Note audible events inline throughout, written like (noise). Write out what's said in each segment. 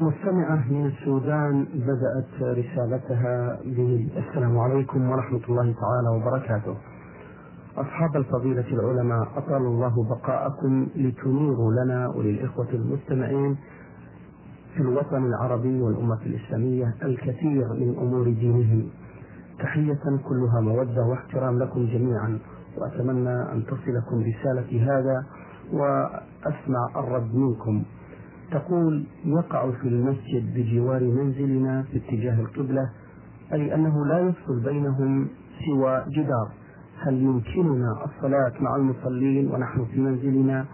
مستمعة من السودان بدأت رسالتها بالسلام عليكم ورحمة الله تعالى وبركاته. أصحاب الفضيلة العلماء أطال الله بقاءكم لتنيروا لنا وللإخوة المستمعين في الوطن العربي والأمة الإسلامية الكثير من أمور دينهم تحية كلها مودة واحترام لكم جميعا وأتمنى أن تصلكم رسالتي هذا وأسمع الرد منكم. تقول يقع في المسجد بجوار منزلنا في اتجاه القبلة أي أنه لا يفصل بينهم سوى جدار. هل يمكننا الصلاة مع المصلين ونحن في منزلنا؟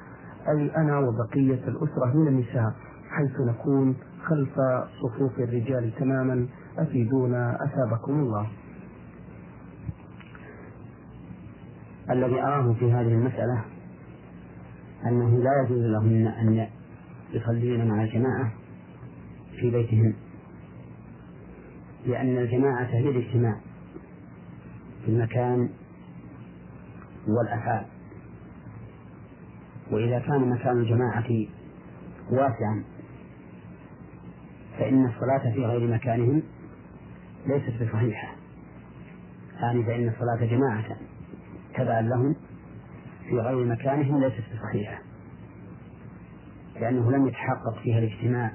أي أنا وبقية الأسرة من النساء حيث نكون خلف صفوف الرجال تماما. أفيدونا أثابكم الله. الذي أراه في هذه المسألة أنه لا يجوز لهن أن يصلين مع الجماعة في بيتهن لأن الجماعة هي الاجتماع في المكان والأفعال. وإذا كان مكان الجماعة واسعا فإن الصلاة في غير مكانهم ليست بصحيحة. يعني فإن الصلاة جماعة تبعا لهم في غير مكانهم ليست بصحيحة. لأنه لم يتحقق فيها الاجتماع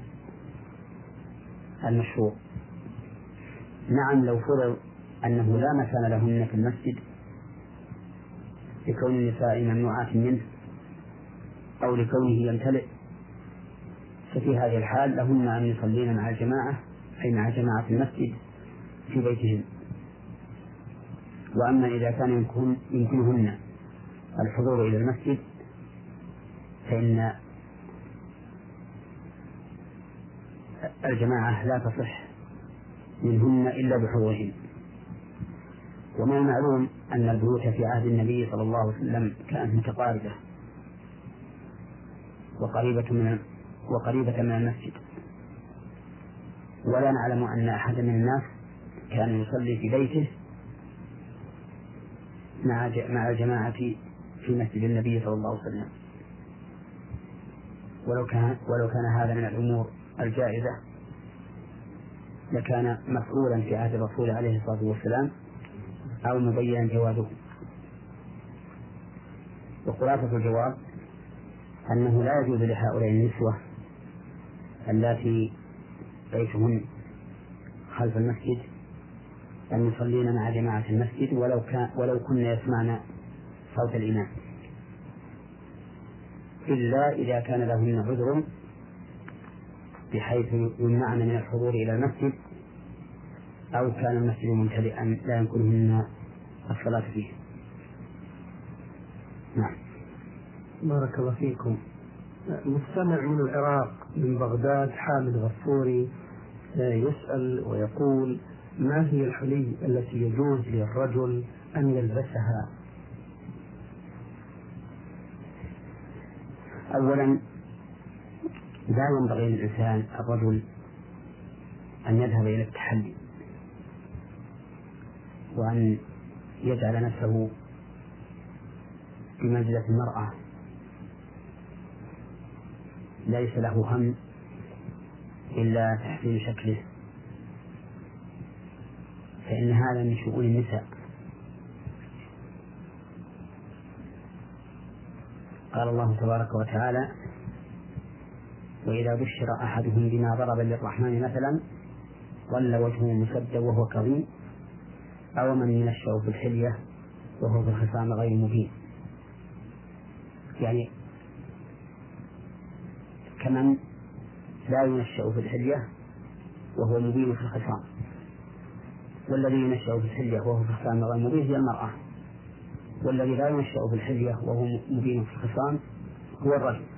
المشروع. نعم لو فرض أنه لا مكان لهن في المسجد لكون النساء ممنوعات منه أو لكونه يمتلئ ففي هذه الحال لهن أن يصلين مع الجماعة أي مع جماعة المسجد في بيتهن. وأما إذا كان يمكن يمكنهن الحضور إلى المسجد فإن الجماعة لا تصح منهن إلا بحضورهن. ومن المعلوم أن البيوت في عهد النبي صلى الله عليه وسلم كانت متقاربة وقريبة من وقريبة من المسجد. ولا نعلم أن أحدا من الناس كان يصلي في بيته مع مع الجماعة في مسجد النبي صلى الله عليه وسلم. ولو كان ولو كان هذا من الأمور الجائزة لكان مفعولا في عهد الرسول عليه الصلاة والسلام أو مبينا جوازه. وخلاصة الجواب أنه لا يجوز لهؤلاء النسوة اللاتي بيتهن خلف المسجد أن يصلين مع جماعة المسجد ولو كان ولو كن يسمعن صوت الإمام. إلا إذا كان لهن عذر بحيث يمنعن من الحضور إلى المسجد أو كان المسجد ممتلئا لا يمكنهن الصلاة فيه. نعم. بارك الله فيكم. مستمع من العراق من بغداد حامد غفوري يسأل ويقول ما هي الحلي التي يجوز للرجل أن يلبسها؟ أولا لا ينبغي للإنسان الرجل أن يذهب إلى التحلي وأن يجعل نفسه بمنزلة المرأة ليس له هم إلا تحسين شكله. فإن هذا من شؤون النساء. قال الله تبارك وتعالى وإذا بشر أحدهم بما ضرب للرحمن مثلا ظل وجهه مسدا وهو كظيم. أو من ينشأ في الحلية وهو في الخصام غير مبين. يعني كمن لا ينشأ في الحلية وهو مبين في الخصام. والذي ينشأ في الحلية وهو في الخصام غير مبين هي المرأة. والذي لا ينشأ في الحلية وهو مبين في الخصام هو الرجل.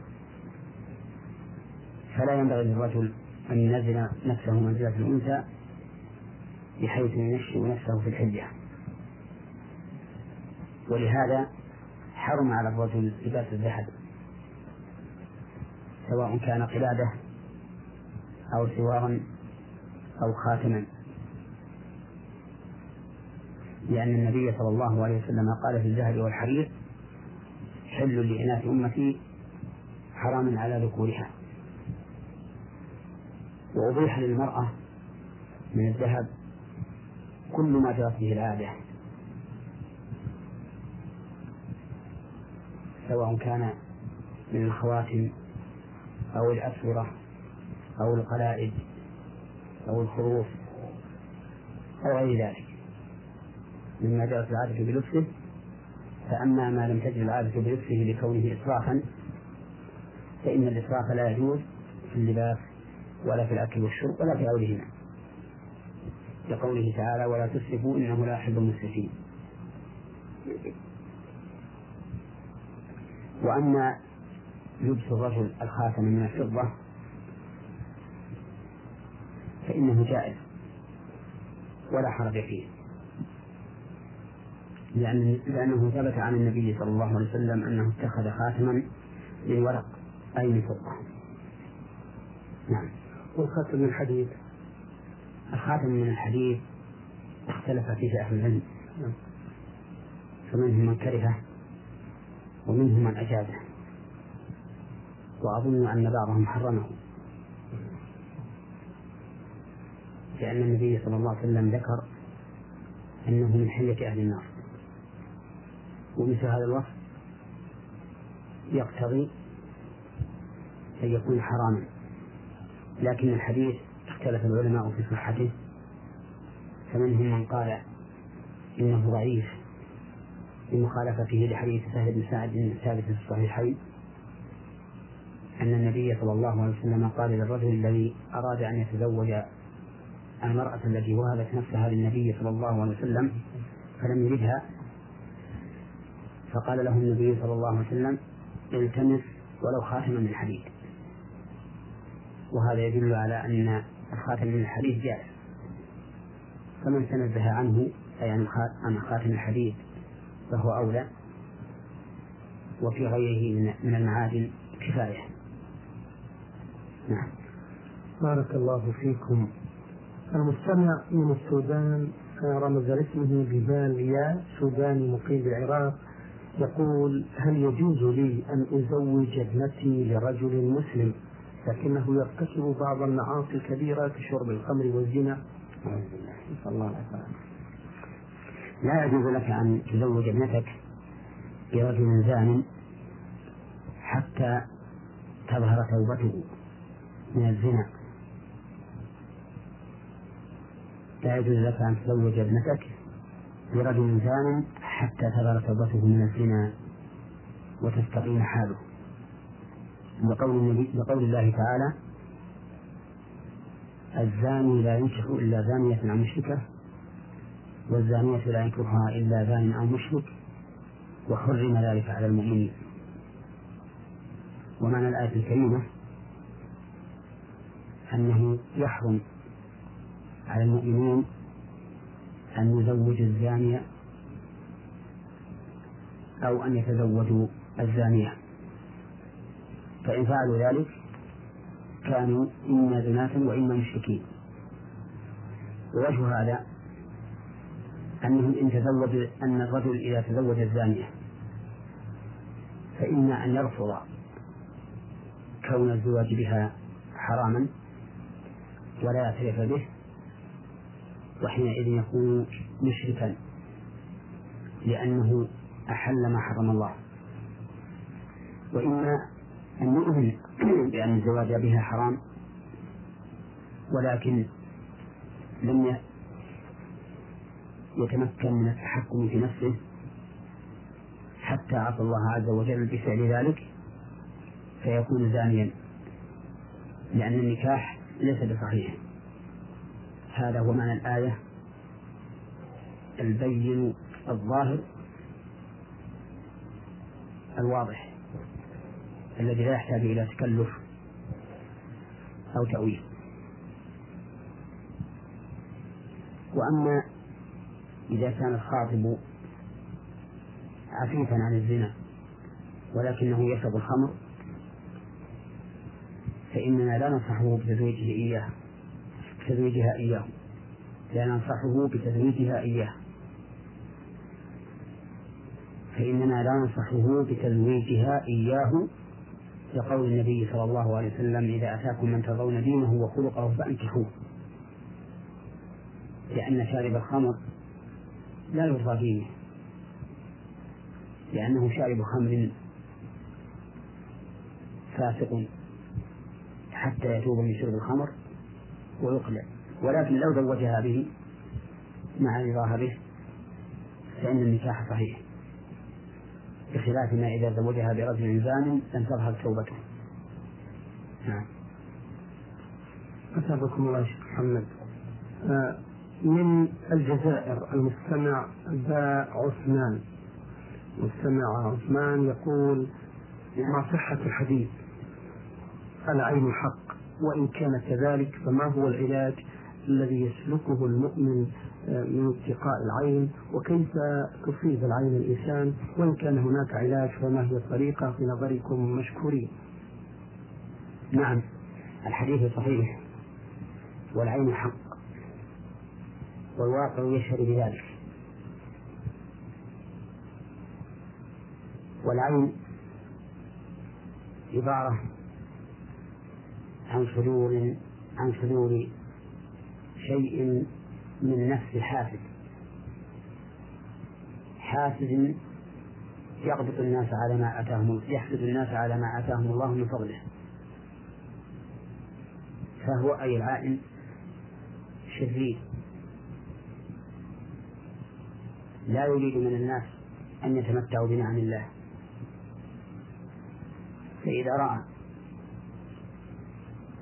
فلا ينبغي للرجل أن ينزل نفسه منزلة الأنثى بحيث ينشئ نفسه في الحلية ولهذا حرم على الرجل لباس الذهب سواء كان قلادة أو سوارا أو خاتما. لأن النبي صلى الله عليه وسلم قال في الذهب والحرير حل لإناث أمتي حرام على ذكورها. وأبيح للمرأة من الذهب كل ما جرت به العادة سواء كان من الخواتم أو الأسورة أو القلائد أو الخروف أو غير ذلك. مما جرت العادة بلبسه فأما ما لم تجد العادة بلبسه لكونه إسرافا فإن الإسراف لا يجوز في اللباس ولا في الأكل والشرب ولا في غيرهما. لقوله تعالى ولا تسرفوا إنه لا يحب المسرفين. وأما لبس الرجل الخاتم من الفضة فإنه جائز ولا حرج فيه لأن لأنه ثبت عن النبي صلى الله عليه وسلم أنه اتخذ خاتما من ورق أي من فضة نعم. والخاتم من الحديد الخاتم من الحديد اختلف فيه أهل العلم. فمنهم من كرهه ومنهم من أجازه. وأظن أن بعضهم حرمه. لأن النبي صلى الله عليه وسلم ذكر أنه من حلية أهل النار. ومثل هذا الوصف يقتضي أن يكون حراما. لكن الحديث اختلف العلماء في صحته. فمنهم من قال إنه ضعيف بمخالفته لحديث سهل بن سعد الثابت في الصحيحين. أن النبي صلى الله عليه وسلم قال للرجل الذي أراد أن يتزوج المرأة التي وهبت نفسها للنبي صلى الله عليه وسلم فلم يردها فقال له النبي صلى الله عليه وسلم التمس ولو خاتما من حديد. وهذا يدل على أن الخاتم من الحديد جائز. فمن تنزه عنه أي عن خاتم الحديد فهو أولى وفي غيره من المعادن كفاية. نعم. بارك الله فيكم. المستمع من السودان رمز اسمه بباليا سوداني مقيم بالعراق يقول هل يجوز لي أن أزوج ابنتي لرجل مسلم؟ لكنه يرتكب بعض المعاصي الكبيرة كشرب الخمر والزنا. نسأل الله العافية لا يجوز لك أن تزوج ابنتك برجل زان حتى تظهر توبته من الزنا. لا يجوز لك أن تزوج ابنتك برجل زان حتى تظهر توبته من الزنا وتستقيم حاله. لقول النبي لقول الله تعالى الزاني لا ينكح إلا زانية أو مشركة والزانية لا ينكحها إلا زان أو مشرك وحرم ذلك على المؤمنين. ومعنى الآية الكريمة أنه يحرم على المؤمنين أن يزوجوا الزانية أو أن يتزوجوا الزانية. فإن فعلوا ذلك كانوا إما زناة وإما مشركين. ووجه هذا أنهم إن تزوج أن الرجل إذا تزوج الزانية فإما أن يرفض كون الزواج بها حراما ولا يعترف به وحينئذ يكون مشركا لأنه أحل ما حرم الله. وإما أن يؤمن بأن الزواج بها حرام ولكن لم يتمكن من التحكم في نفسه حتى عصى الله عز وجل بفعل ذلك فيكون زانيا لأن النكاح ليس بصحيح. هذا هو معنى الآية البين الظاهر الواضح. الذي لا يحتاج إلى تكلف أو تأويل. وأما إذا كان الخاطب عفيفا عن الزنا ولكنه يشرب الخمر فإننا لا ننصحه بتزويجه إياه بتزويجها إياه. لا ننصحه بتزويجها إياه. فإننا لا ننصحه بتزويجها إياه لقول النبي صلى الله عليه وسلم إذا أتاكم من ترضون دينه وخلقه فأنكحوه. لأن شارب الخمر لا يرضى دينه. لأنه شارب خمر فاسق حتى يتوب من شرب الخمر ويقلع. ولكن لو زوجها به مع رضاها به فإن النكاح صحيح. بخلاف ما إذا زوجها برجل زان لم تظهر توبته نعم. أثابكم الله شيخ محمد. آه، من الجزائر المستمع ذا عثمان. مستمع عثمان يقول ما صحة الحديث العين الحق وإن كان كذلك فما هو العلاج الذي يسلكه المؤمن من اتقاء العين وكيف تصيب العين الإنسان وإن كان هناك علاج فما هي الطريقة؟ في نظركم مشكورين. نعم. الحديث صحيح. والعين حق. والواقع يشهد بذلك. والعين عبارة عن صدور عن صدور شيء من نفس حاسد حاسد يغبط الناس على ما أتاهم يحسد الناس على ما أتاهم الله من فضله. فهو أي العائن شرير. لا يريد من الناس أن يتمتعوا بنعم الله. فإذا رأى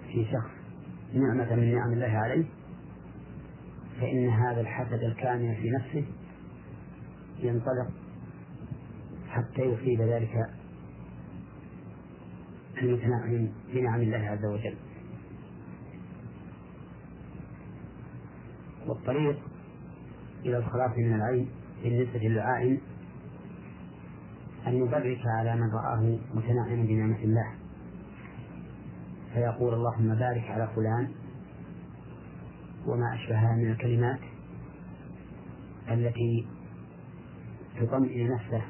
في شخص نعمة من نعم الله عليه فإن هذا الحسد الكامل في نفسه ينطلق حتى يصيب ذلك المتنعم بنعم الله عز وجل. والطريق إلى الخلاص من العين بالنسبة للعائن أن يبرك على من رآه متنعما بنعمة الله. فيقول اللهم بارك على فلان وما أشبهها من الكلمات التي تطمئن نفسه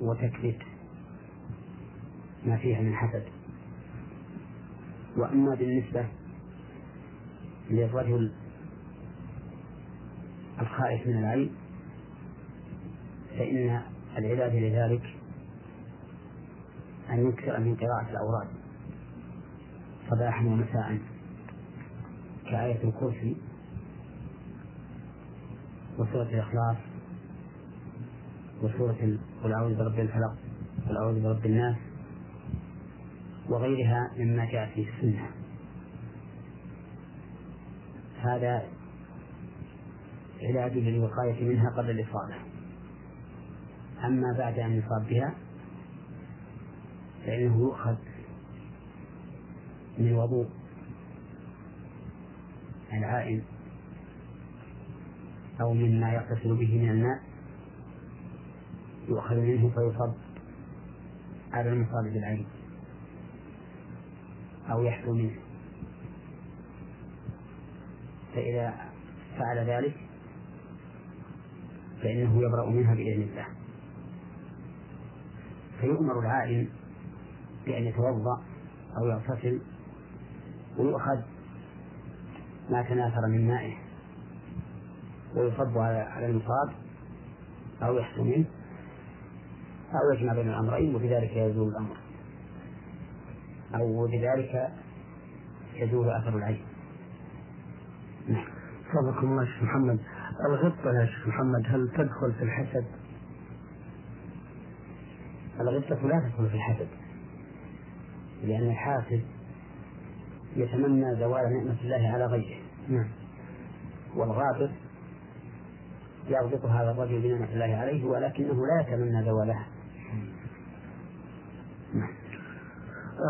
وتكبت ما فيها من حسد. وأما بالنسبة للرجل الخائف من العين فإن العلاج لذلك أن يكثر من قراءة الأوراد صباحا ومساء. كآية الكرسي وسورة الإخلاص وسورة قل أعوذ برب الفلق قل أعوذ برب الناس وغيرها مما جاء في السنة. هذا علاج للوقاية منها قبل الإصابة. أما بعد أن يصاب بها فإنه يؤخذ من وضوء العائن أو مما يغتسل به من الماء يؤخذ منه فيصب على المصاب بالعين أو يحثو منه. فإذا فعل ذلك فإنه يبرأ منها بإذن الله. فيؤمر العائن بأن يتوضأ أو يغتسل ويؤخذ ما تناثر من مائه. ويصب على المصاب أو منه أو يجمع بين الأمرين وبذلك يزول الأمر. أو بذلك يزول أثر العين. نعم. صدقكم الله شيخ محمد. الغبطة يا شيخ محمد هل تدخل في الحسد؟ الغبطة لا تدخل في الحسد لأن الحاسد يتمنى زوال نعمة الله على غيره. نعم. والغابر يغبط هذا الرجل بنعمة الله عليه ولكنه لا يتمنى زوالها.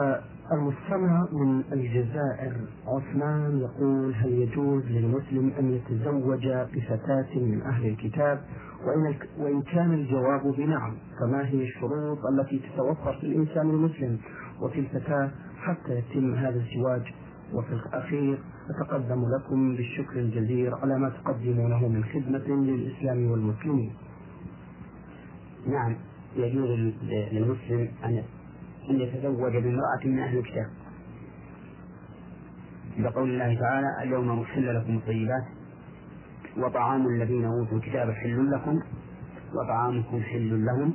آه المستمع من الجزائر عثمان يقول هل يجوز للمسلم أن يتزوج بفتاة من أهل الكتاب؟ وإن, وإن كان الجواب بنعم فما هي الشروط التي تتوفر في الإنسان المسلم؟ وفي الفتاة حتى يتم هذا الزواج وفي الأخير أتقدم لكم بالشكر الجزير على ما تقدمونه من خدمة للإسلام والمسلمين. نعم يجوز للمسلم أن أن يتزوج بامرأة من أهل الكتاب. بقول الله تعالى اليوم أحل لكم الطيبات وطعام الذين أوتوا الكتاب حل لكم وطعامكم حل لهم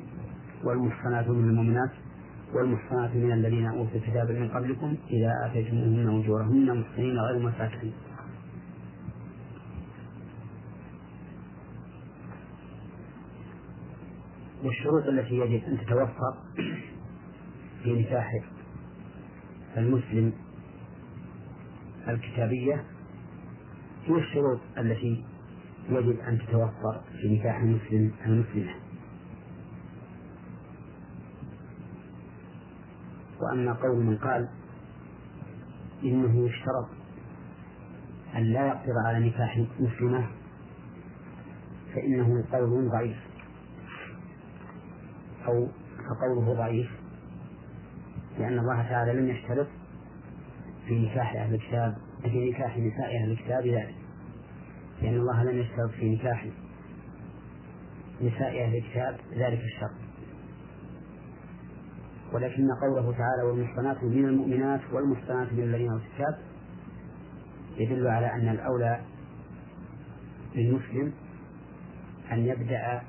والمحصنات من المؤمنات والمحصنات من الذين أوتوا الكتاب من قبلكم إذا آتيتموهن أجورهن محسنين غير مساكين والشروط التي يجب أن تتوفر في نكاح المسلم الكتابية هي الشروط التي يجب أن تتوفر في نكاح المسلم المسلمة. وأما قول من قال إنه يشترط أن لا يقدر على نكاح مسلمة فإنه قول ضعيف أو فقوله ضعيف لأن الله تعالى لم يشترط في نكاح أهل الكتاب في نكاح نساء أهل الكتاب ذلك لأن الله لم يشترط في نكاح نساء أهل الكتاب ذلك الشرط. ولكن قوله تعالى والمحصنات من المؤمنات والمحصنات من الذين أوتوا الكتاب يدل على أن الأولى للمسلم أن يبدأ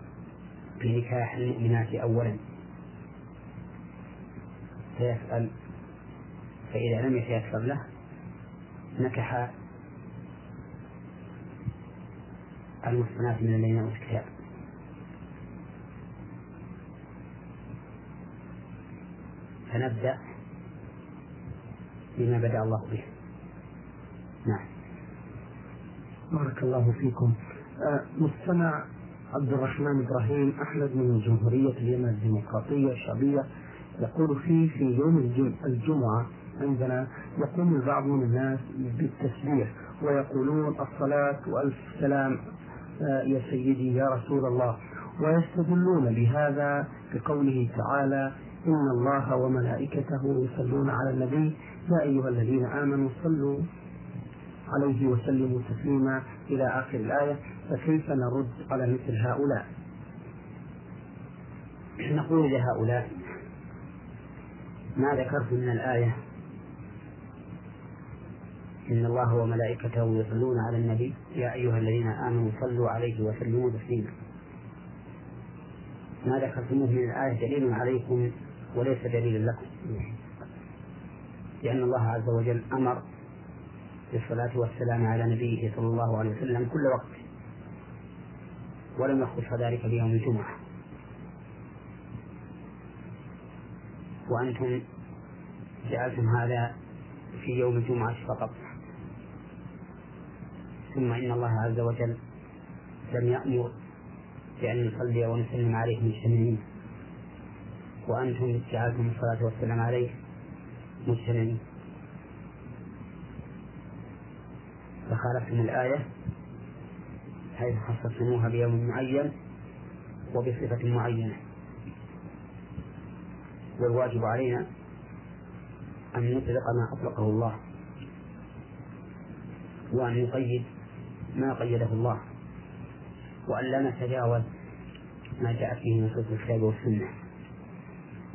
بنكاح المؤمنات أولا. فيسأل فإذا لم يتيسر له نكح المحصنات من الذين أوتوا الكتاب فنبدأ بما بدأ الله به. نعم. بارك الله فيكم. آه، مستمع عبد الرحمن إبراهيم أحمد من جمهورية اليمن الديمقراطية الشعبية يقول فيه في يوم الجمعة عندنا يقوم البعض من الناس بالتسبيح ويقولون الصلاة وألف سلام آه، يا سيدي يا رسول الله ويستدلون بهذا بقوله تعالى إن الله وملائكته يصلون على النبي يا أيها الذين آمنوا صلوا عليه وسلموا تسليما إلى آخر الآية فكيف نرد على مثل هؤلاء؟ نقول لهؤلاء ما ذكرت من الآية إن الله وملائكته يصلون على النبي يا أيها الذين آمنوا صلوا عليه وسلموا تسليما. ما ذكرتموه من الآية دليل عليكم وليس دليلا لكم. لأن الله عز وجل أمر بالصلاة والسلام على نبيه صلى الله عليه وسلم كل وقت ولم يخص ذلك بيوم الجمعة. وأنتم جعلتم هذا في يوم الجمعة فقط. ثم إن الله عز وجل لم يأمر بأن نصلي ونسلم عليه مجتمعين وأنتم جعلتم الصلاة والسلام عليه مجتمعين فخالفتم الآية حيث خصصتموها بيوم معين وبصفة معينة. والواجب علينا أن نطلق ما أطلقه الله وأن نقيد ما قيده الله وأن لا نتجاوز ما جاءت به نصوص الكتاب والسنة.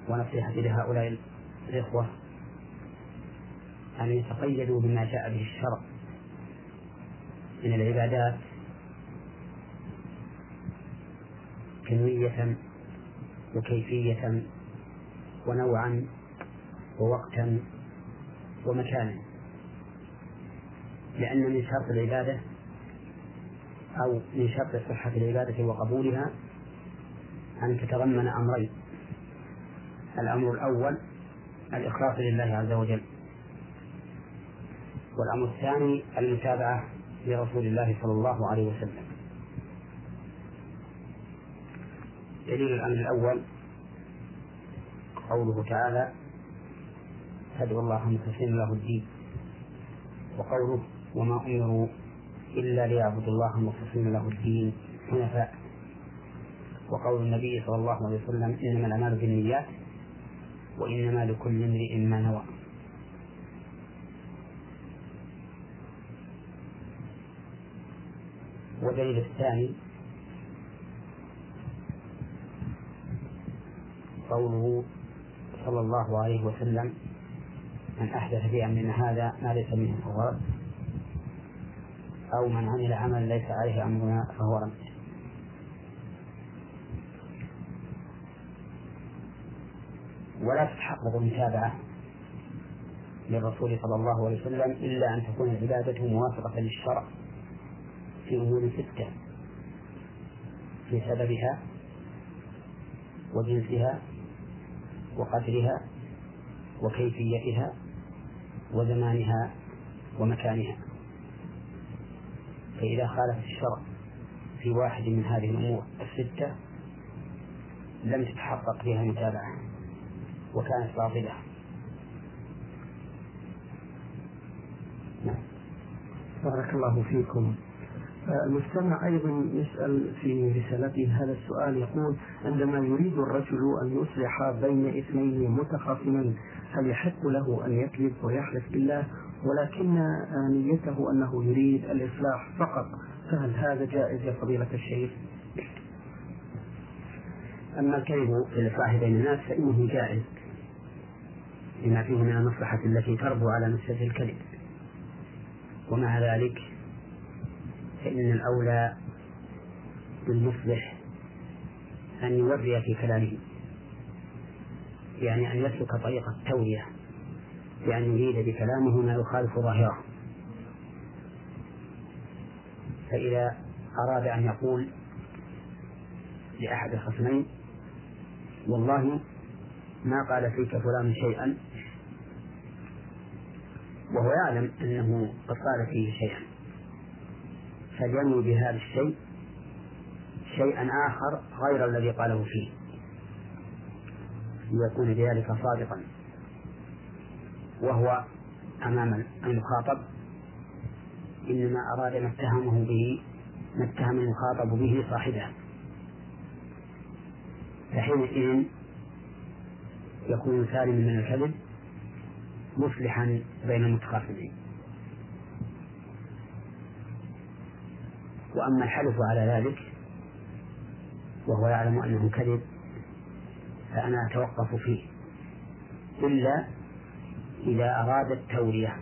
ونصيحتي لهؤلاء الإخوة أن يتقيدوا بما جاء به الشرع من العبادات كمية وكيفية ونوعا ووقتا ومكانا. لأن من شرط العبادة أو من شرط صحة العبادة وقبولها أن تتضمن أمرين. الأمر الأول الإخلاص لله عز وجل والأمر الثاني المتابعة لرسول الله صلى الله عليه وسلم. دليل الأمر الأول قوله تعالى فادعوا الله مخلصين له الدين وقوله وما أمروا إلا ليعبدوا الله مخلصين له الدين حنفاء وقول النبي صلى الله عليه وسلم إنما الأعمال بالنيات وإنما لكل امرئ ما نوى. والدليل الثاني قوله صلى الله عليه وسلم من أحدث في أمرنا هذا ما ليس منه فهو أو من عمل عملا ليس عليه أمرنا فهو رد. ولا تتحقق المتابعة للرسول صلى الله عليه وسلم إلا أن تكون العبادة موافقة للشرع في أمور ستة في سببها وجنسها وقدرها وكيفيتها وزمانها ومكانها. فإذا خالف الشرع في واحد من هذه الأمور الستة لم تتحقق فيها متابعة. وكانت باطلة نعم. بارك الله فيكم المستمع أيضا يسأل في رسالته هذا السؤال يقول عندما يريد الرجل أن يصلح بين اثنين متخاصمين هل يحق له أن يكذب ويحلف بالله ولكن نيته أنه يريد الإصلاح فقط فهل هذا جائز يا فضيلة الشيخ؟ أما الكذب في الإصلاح بين الناس فإنه جائز لما فيه من المصلحة التي تربو على نفسه الكذب. ومع ذلك فإن الأولى بالمصلح أن يوري في كلامه يعني أن يسلك طريق التورية بأن يريد بكلامه ما يخالف ظاهره. فإذا أراد أن يقول لأحد الخصمين والله ما قال فيك فلان شيئا. وهو يعلم أنه قد قال فيه شيئا. فلينوي بهذا الشيء شيئا آخر غير الذي قاله فيه. ليكون بذلك صادقا. وهو أمام المخاطب. إنما أراد ما اتهمه به ما اتهم المخاطب به صاحبه. فحينئذ يكون سالما من الكذب مصلحا بين المتخاصمين. وأما الحلف على ذلك وهو يعلم أنه كذب فأنا أتوقف فيه. إلا إذا أراد التورية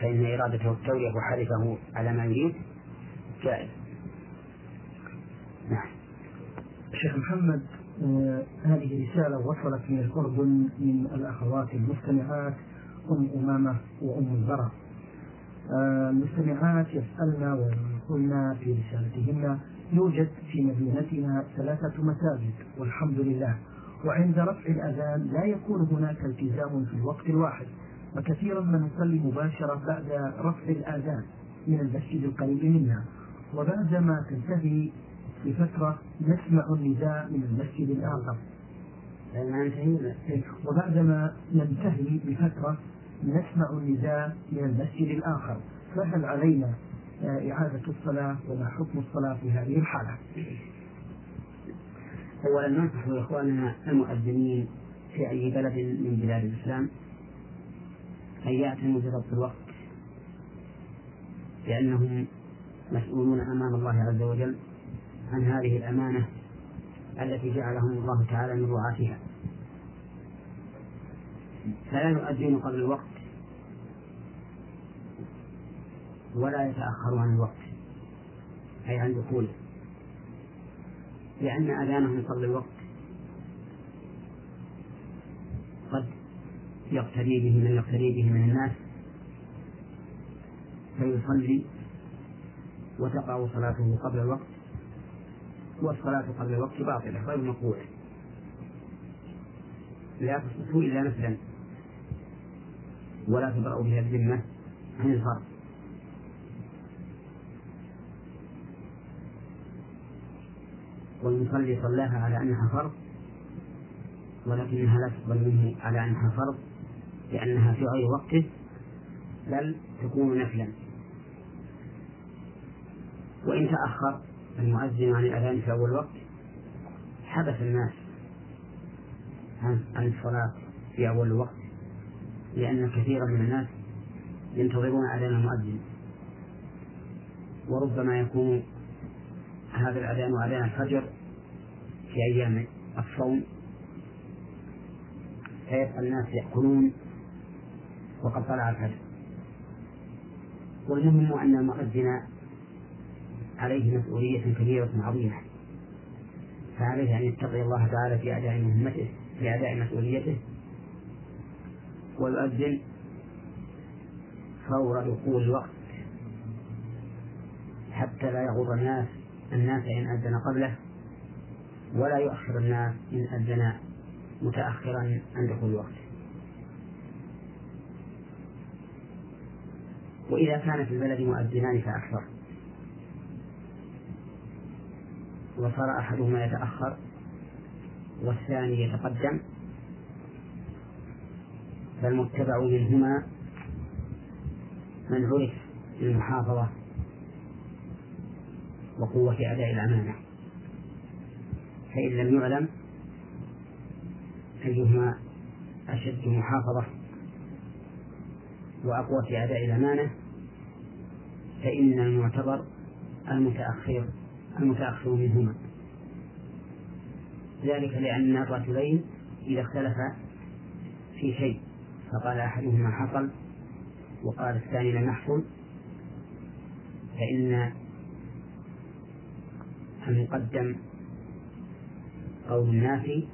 فإن إرادته التورية وحلفه على ما يريد جائز. نعم. شيخ محمد هذه رسالة وصلت من الأردن من الأخوات المستمعات أم أمامة وأم البراء آه المستمعات يسألنا ويقولنا في رسالتهن يوجد في مدينتنا ثلاثة مساجد والحمد لله. وعند رفع الأذان لا يكون هناك التزام في الوقت الواحد وكثيرا ما نصلي مباشرة بعد رفع الآذان من المسجد القريب منا وبعدما تنتهي بفترة نسمع النداء من المسجد الآخر وبعدما ننتهي بفترة نسمع النداء من المسجد الآخر. فهل علينا إعادة الصلاة وما حكم الصلاة في هذه الحالة؟ أولا ننصح إخواننا المؤذنين في أي بلد من بلاد الإسلام أن يعتنوا بضبط الوقت لأنهم مسؤولون أمام الله عز وجل. عن هذه الأمانة التي جعلهم الله تعالى من رعاتها. فلا يؤذن قبل الوقت ولا يتأخر عن الوقت أي عن دخوله لأن أذانهم قبل الوقت قد يقتدي به من يقتدي به من الناس فيصلي وتقع صلاته قبل الوقت. والصلاة قبل الوقت باطلة غير مقبولة. لا تصلح إلا نفلا ولا تبرأ بها الذمة عن الفرض والمصلي صلاها على أنها فرض ولكنها لا تقبل منه على أنها فرض لأنها في غير وقته بل تكون نفلا. وإن تأخر المؤذن عن الأذان في أول وقت حبس الناس عن الصلاة في أول الوقت لأن كثيرا من الناس ينتظرون أذان المؤذن. وربما يكون هذا الأذان أذان الفجر في أيام الصوم. فيبقى الناس يأكلون وقد طلع الفجر. والمهم أن المؤذن عليه مسؤولية كبيرة عظيمة. فعليه أن يتقي الله تعالى في أداء مهمته في أداء مسؤوليته. ويؤذن فور دخول الوقت حتى لا يغر الناس الناس إن أذن قبله ولا يؤخر الناس إن أذن متأخرا عن دخول الوقت. وإذا كان في البلد مؤذنان فأكثر. وصار أحدهما يتأخر والثاني يتقدم. فالمتبع منهما من عرف بالمحافظة وقوة أداء الأمانة. فإن لم يعلم أيهما أشد محافظة وأقوى في أداء الأمانة فإن المعتبر المتأخر المتأخر منهما. ذلك لأن الرجلين إذا اختلفا في شيء فقال أحدهما حصل وقال الثاني لم يحصل فإن المقدم قول النافي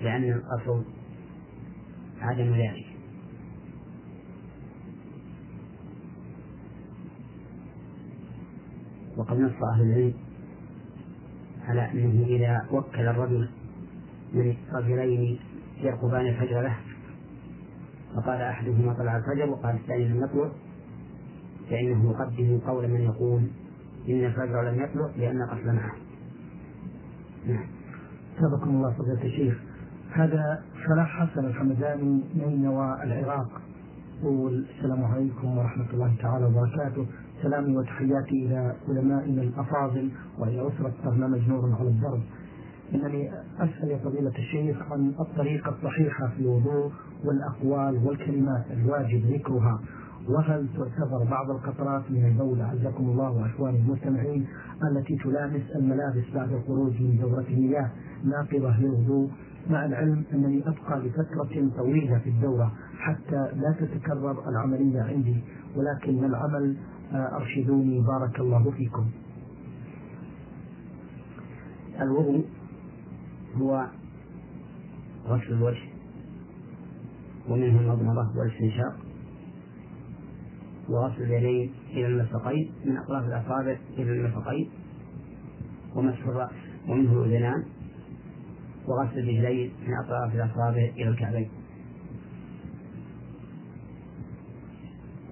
لأن الأصل عدم ذلك. وقد نص أهل العلم على أنه إذا وكل الرجل من رجلين يرقبان الفجر له فقال أحدهما طلع الفجر وقال الثاني لم يطلع فإنه يقدم قول من يقول إن الفجر لم يطلع لأن الأصل معه. نعم. الله فضيلة الشيخ هذا فلاح حسن الحمداني من نوى العراق. السلام عليكم ورحمة الله تعالى وبركاته. سلامي وتحياتي إلى علمائنا الأفاضل وإلى أسرة برنامج نور على الدرب إنني أسأل يا فضيلة الشيخ عن الطريقة الصحيحة في الوضوء والأقوال والكلمات الواجب ذكرها. وهل تعتبر بعض القطرات من البول أعزكم الله وأخواني المستمعين التي تلامس الملابس بعد الخروج من دورة المياه ناقضة للوضوء؟ مع العلم أنني أبقى لفترة طويلة في الدورة حتى لا تتكرر العملية عندي ولكن العمل أرشدوني بارك الله فيكم. الوضوء هو غسل الوجه ومنه المضمضة والاستنشاق وغسل اليدين إلى المرفقين من أطراف الأصابع إلى المرفقين ومسح الرأس ومنه الأذنان وغسل الرجلين من أطراف الأصابع إلى الكعبين.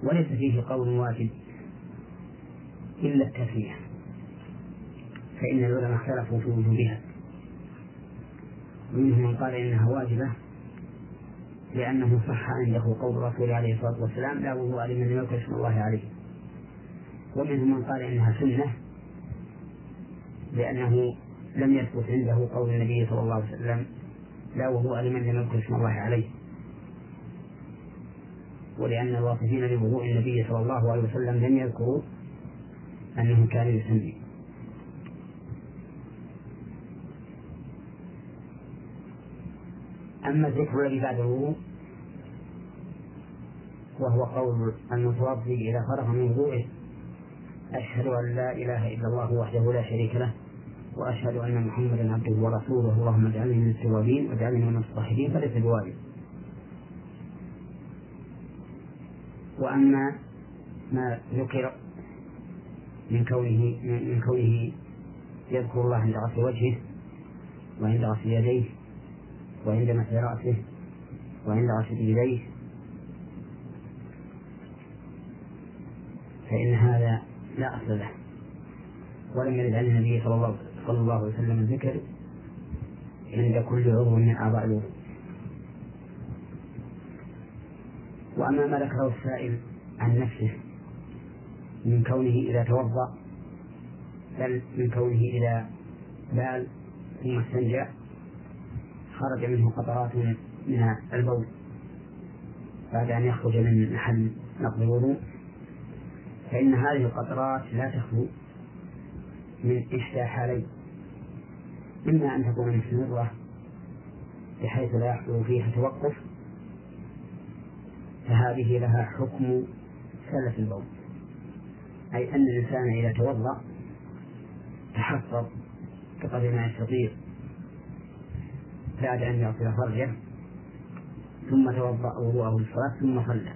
وليس فيه قول واجب إلا التسمية فإن العلماء اختلفوا في وجوبها. ومنهم من قال إنها واجبة لأنه صح عنده قول الرسول عليه الصلاة والسلام لا وضوء لمن لم يذكر اسم الله عليه. ومنهم من قال إنها سنة لأنه لم يثبت عنده قول النبي صلى الله عليه وسلم لا وضوء لمن لم يذكر اسم الله عليه. ولأن الواصفين بوضوء النبي صلى الله عليه وسلم لم يذكروا أنه كان يسمي. أما الذكر الذي بعد الوضوء وهو قول المتوضي إذا فرغ من وضوءه أشهد أن لا إله إلا الله وحده لا شريك له وأشهد أن محمدا عبده ورسوله. اللهم اجعلني من التوابين واجعلني من الصاحبين فليس بواجب وأما ما ذكر من كونه من كونه يذكر الله عند غسل وجهه وعند غسل يديه وعند مسح رأسه وعند غسل يديه فإن هذا لا أصل له. ولم يرد عن النبي صلى الله, صلى الله عليه وسلم الذكر عند كل عضو من أعضاء الوضوء. وأما ما ذكره السائل عن نفسه من كونه إذا توضأ بل من كونه إذا بال ثم استنجى خرج منه قطرات من البول. بعد أن يخرج من محل نقض الوضوء فإن هذه القطرات لا تخلو من إحدى حالين. إما أن تكون مستمرة بحيث لا يحصل فيها توقف فهذه لها حكم سلف البول. أي أن الإنسان إذا توضأ تحفظ بقدر ما يستطيع بعد أن يغسل فرجه ثم توضأ وضوءه للصلاة ثم صلى.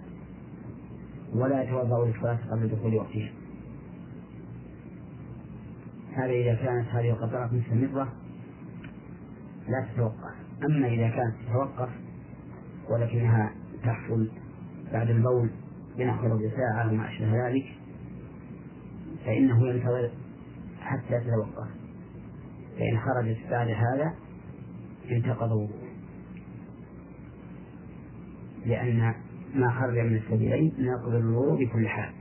ولا يتوضأ للصلاة قبل دخول وقتها. هذا إذا كانت هذه القطرات مستمرة لا تتوقف. أما إذا كانت تتوقف ولكنها تحصل بعد البول بنحو ربع ساعة وما أشبه ذلك فإنه ينتظر حتى تتوقف فإن خرجت بعد هذا انتقض لأن ما خرج من السبيلين ناقض الوضوء بكل حال.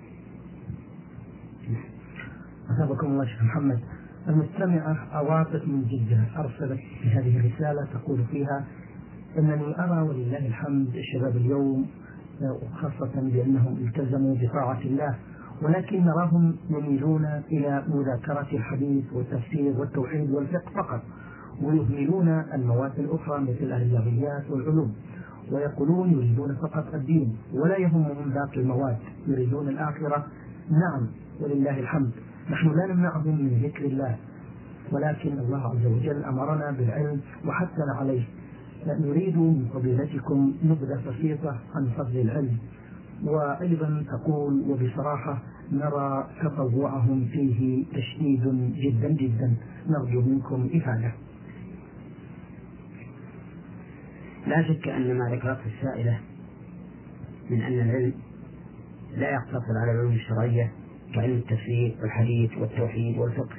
أثابكم الله شيخ محمد. المستمعة عواطف من جدة أرسلت هذه الرسالة تقول فيها أنني أرى ولله الحمد الشباب اليوم وخاصة بأنهم التزموا بطاعة الله ولكن نراهم يميلون إلى مذاكرة الحديث والتفسير والتوحيد والفقه فقط ويهملون المواد الأخرى مثل الرياضيات والعلوم ويقولون يريدون فقط الدين ولا يهمهم باقي المواد يريدون الآخرة. نعم ولله الحمد. نحن لا نمنعهم من ذكر الله ولكن الله عز وجل أمرنا بالعلم وحثنا عليه. نريد من فضيلتكم نبذة بسيطة عن فضل العلم. وأيضا تقول وبصراحة نرى تطوعهم فيه تشديد جدا جدا. نرجو منكم إفادة. لا شك أن ما ذكرته السائلة من أن العلم لا يقتصر على العلوم الشرعية كعلم التفسير والحديث والتوحيد والفقه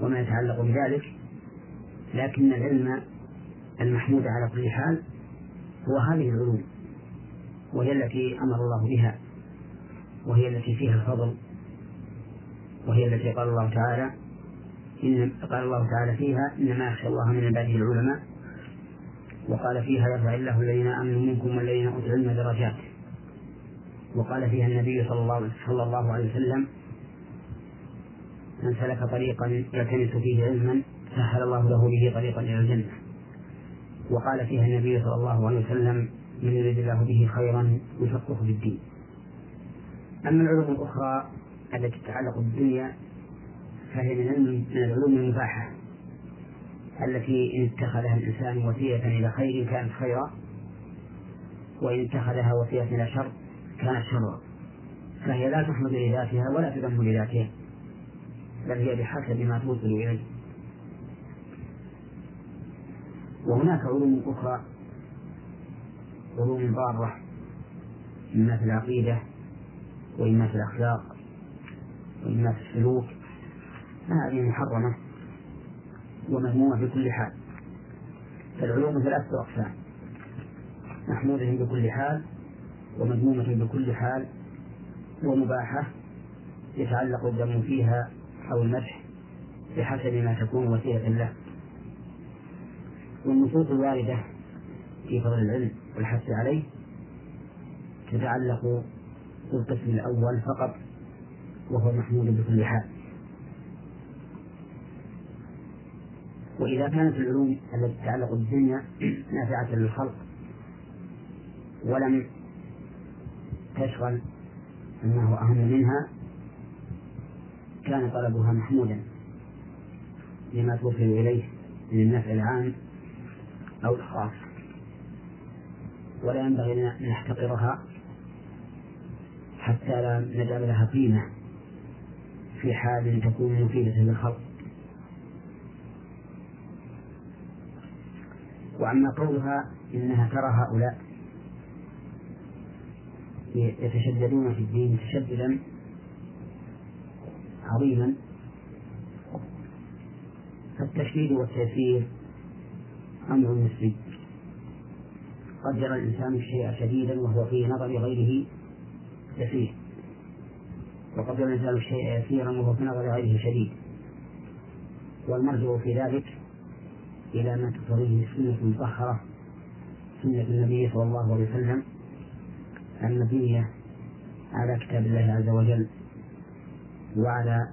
وما يتعلق بذلك لكن العلم المحمود على كل حال هو هذه العلوم وهي التي أمر الله بها. وهي التي فيها الفضل وهي التي قال الله تعالى إن قال الله تعالى فيها إنما يخشى الله من عباده العلماء وقال فيها يرفع الله الذين آمنوا منكم والذين أوتوا العلم درجات. وقال فيها النبي صلى الله, عليه وسلم من سلك طريقا يلتمس فيه علما سهل الله له به طريقا إلى الجنة. وقال فيها النبي صلى الله عليه وسلم من يريد الله به خيرا يفقه في الدين. أما العلوم الأخرى التي تتعلق بالدنيا فهي من العلوم المباحة التي إن اتخذها الإنسان وسيلة إلى خير كانت خيرا وإن اتخذها وسيلة إلى شر كانت شرا. فهي لا تحمد لذاتها ولا تذم لذاتها بل هي بحسب ما توصل إليه. وهناك علوم أخرى علوم ضارة في العقيدة وإما في الأخلاق وإما في السلوك هذه محرمة ومذمومة بكل حال. فالعلوم ثلاثة أقسام محمودة بكل حال ومذمومة بكل حال ومباحة يتعلق الدم فيها أو المدح بحسب ما تكون وسيلة له. والنصوص الواردة في فضل العلم والحث عليه تتعلق بالقسم الأول فقط وهو محمود بكل حال. وإذا كانت العلوم التي تتعلق بالدنيا (clears throat) نافعة للخلق ولم تشغل هو أهم منها كان طلبها محمودا لما توصل إليه من النفع العام أو الخاص. ولا ينبغي أن نحتقرها حتى لا نجعل لها قيمة في حال تكون مفيدة للخلق وأما قولها إنها ترى هؤلاء يتشددون في الدين تشددا عظيما فالتشديد والتيسير أمر نسبي. قد يرى الإنسان الشيء شديدا وهو في نظر غيره يسير وقد الإنسان الشيء يسيرا وهو في نظر غيره شديد. والمرجع في ذلك إلى ما تقتضيه السنة المطهرة سنة النبي صلى الله عليه وسلم المبنية على كتاب الله عز وجل وعلى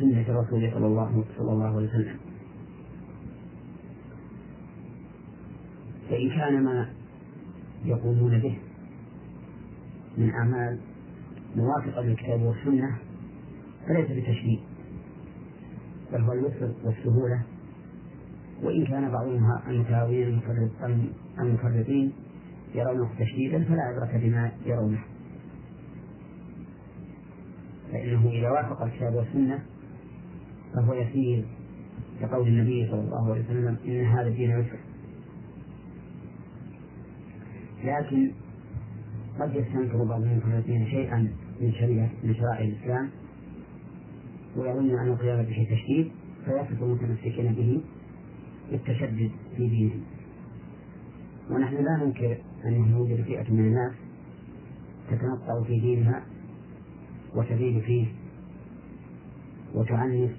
سنة رسوله صلى الله صلى الله عليه وسلم. فإن كان ما يقومون به من أعمال موافقة للكتاب والسنة فليس بتشديد بل هو اليسر والسهولة وإن كان بعضهم المتهاونين المفرطين يرونه تشديدا فلا عبرة بما يرونه. فإنه إذا وافق الكتاب والسنة فهو يسير كقول النبي صلى الله عليه وسلم إن هذا الدين يسر لكن قد يستنكر بعض المفرطين شيئا من شريعة من شرائع الإسلام ويظن أن القيام به تشديد فيصف المتمسكين به بالتشدد في دينهم. ونحن لا ننكر أنه يوجد فئة من الناس تتنطع في دينها وتزيد فيه وتعنف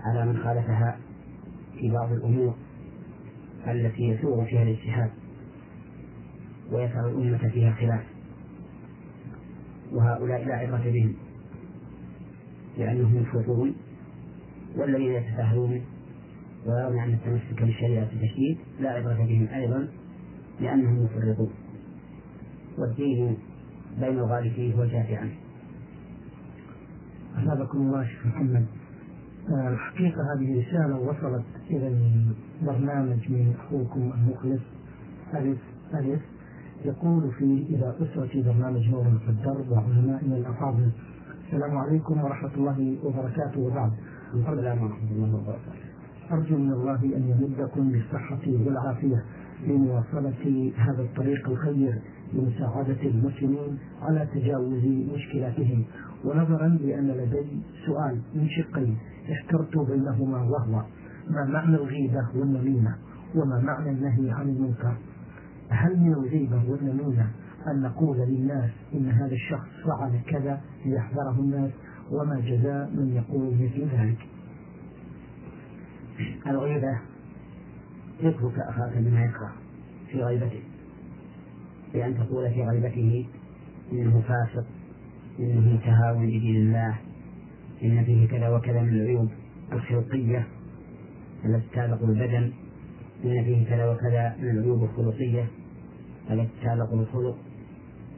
على من خالفها في بعض الأمور التي يسوغ فيها الاجتهاد. ويسعى الأمة فيها خلاف. وهؤلاء لا عبرة بهم لأنهم يفرطون والذين يتساهلون ويرون أن التمسك بالشريعة تشديد لا عبرة بهم أيضا لأنهم يفرطون والدين بين الغالي فيه والجافي عنه. أثابكم الله شيخ محمد آه، الحقيقة هذه رسالة وصلت إلى البرنامج من أخوكم المخلص ألف ألف يقول في إلى أسرة برنامج نور في الدرب وعلمائنا الأفاضل. السلام عليكم ورحمة الله وبركاته. وبعد السلام ورحمة الله وبركاته. أرجو من الله أن يمدكم بالصحة والعافية لمواصلة هذا الطريق الخير لمساعدة المسلمين على تجاوز مشكلاتهم. ونظرا لأن لدي سؤال من شقين احترت بينهما وهو ما معنى الغيبة والنميمة؟ وما معنى النهي عن المنكر؟ هل من الغيبة والنميمة أن نقول للناس إن هذا الشخص فعل كذا ليحذره الناس وما جزاء من يقول مثل ذلك؟ الغيبة ذكرك أخاك بما يكره في غيبته بأن تقول في غيبته إنه فاسق إنه متهاون بدين الله إن فيه كذا وكذا من العيوب الخلقية التي تتعلق بالبدن إن فيه كذا وكذا من العيوب الخلقية التي تتعلق بالخلق.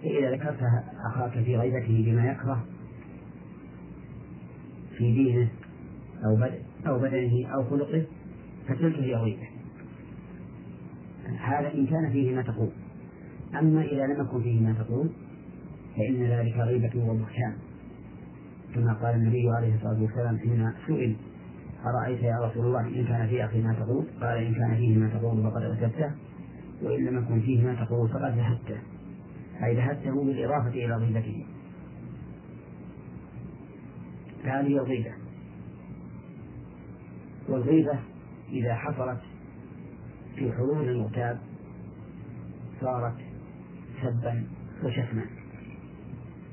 فإذا ذكرت أخاك في غيبته بما يكره في دينه أو أو بدنه أو خلقه فتلك هي غيبة. هذا إن كان فيه ما تقول. أما إذا لم يكن فيه ما تقول فإن ذلك غيبة وبهتان. كما قال النبي عليه الصلاة والسلام حين سئل أرأيت يا رسول الله إن كان في أخي ما تقول؟ قال إن كان فيه ما تقول فقد أجبته وإن لم يكن فيه ما تقول فقد ذهبته. أي ذهبته بالإضافة إلى غيبته هذه الغيبة والغيبة إذا حصلت في حضور المغتاب صارت سبا وشتما.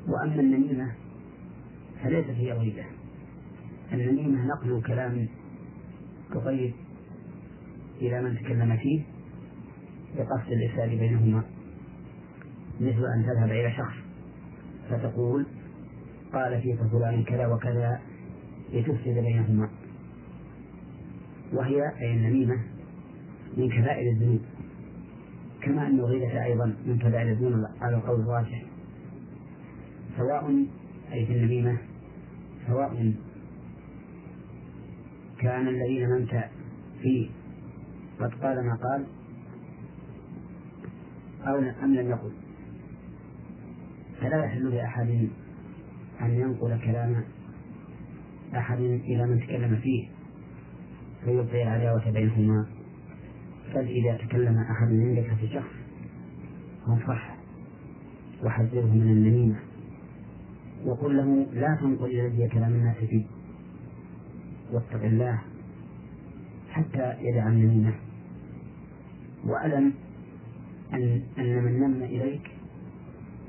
وأما النميمة فليست هي غيبة النميمة نقل كلام كغير إلى من تكلم فيه بقصد الإفساد بينهما مثل أن تذهب إلى شخص فتقول قال فيك فلان كذا وكذا لتفسد بينهما. وهي أي النميمة من كبائر الذنوب. كما أن الغيبة أيضا من كبائر الذنوب على القول الراجح. سواء أي في النميمة سواء كان الذي نممت فيه. قد قال ما قال. أو أم لم يقل. فلا يحل لأحد أن ينقل كلام أحد إلى من تكلم فيه فيبقي العداوة بينهما. بل إذا تكلم أحد عندك في شخص فانصح وحذره من النميمة. وقل له لا تنقل إلي كلام الناس فيه. واتق الله حتى يدع النميمة وألم أن أن من نم إليك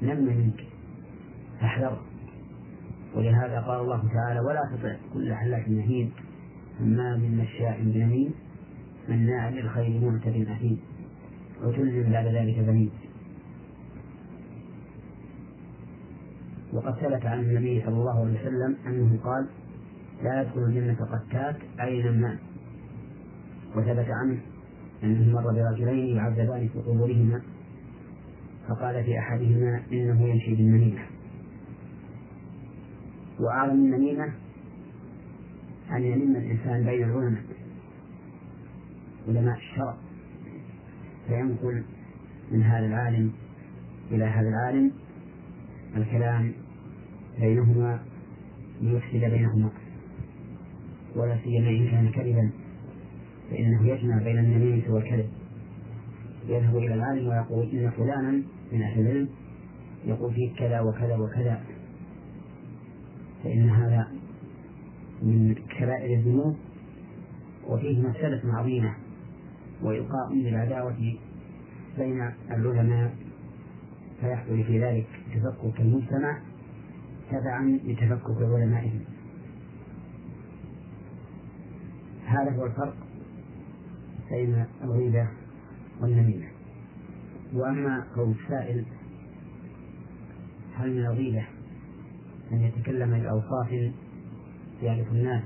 نم منك فاحذره ولهذا قال الله تعالى ولا تطع كل حلاك مهين همام مشاء بنميم مناع للخير معتد أثيم. عتل بعد ذلك بنين وقد ثبت عن النبي صلى الله عليه وسلم أنه قال لا يدخل الجنة قتات أي نمام وثبت عنه أنه مر برجلين يعذبان في قبورهما فقال في أحدهما إنه يمشي بالنميمة. وأعظم النميمة أن ينم الإنسان بين العلماء. علماء الشرع. فينقل من هذا العالم إلى هذا العالم الكلام بينهما ليفسد بينهما. ولا سيما إن كان كذبا فإنه يجمع بين النميمة والكذب. يذهب إلى العالم ويقول إن فلانا من أهل العلم يقول فيه كذا وكذا وكذا. فإن هذا من كبائر الذنوب وفيه مسألة عظيمة وإلقاء للعداوة بين العلماء. فيحصل في ذلك تفكك المجتمع تبعا لتفكك علمائهم. هذا هو الفرق بين الغيبة والنميمة. وأما قول السائل هل من الغيبة أن يتكلم بأوصاف يعرف الناس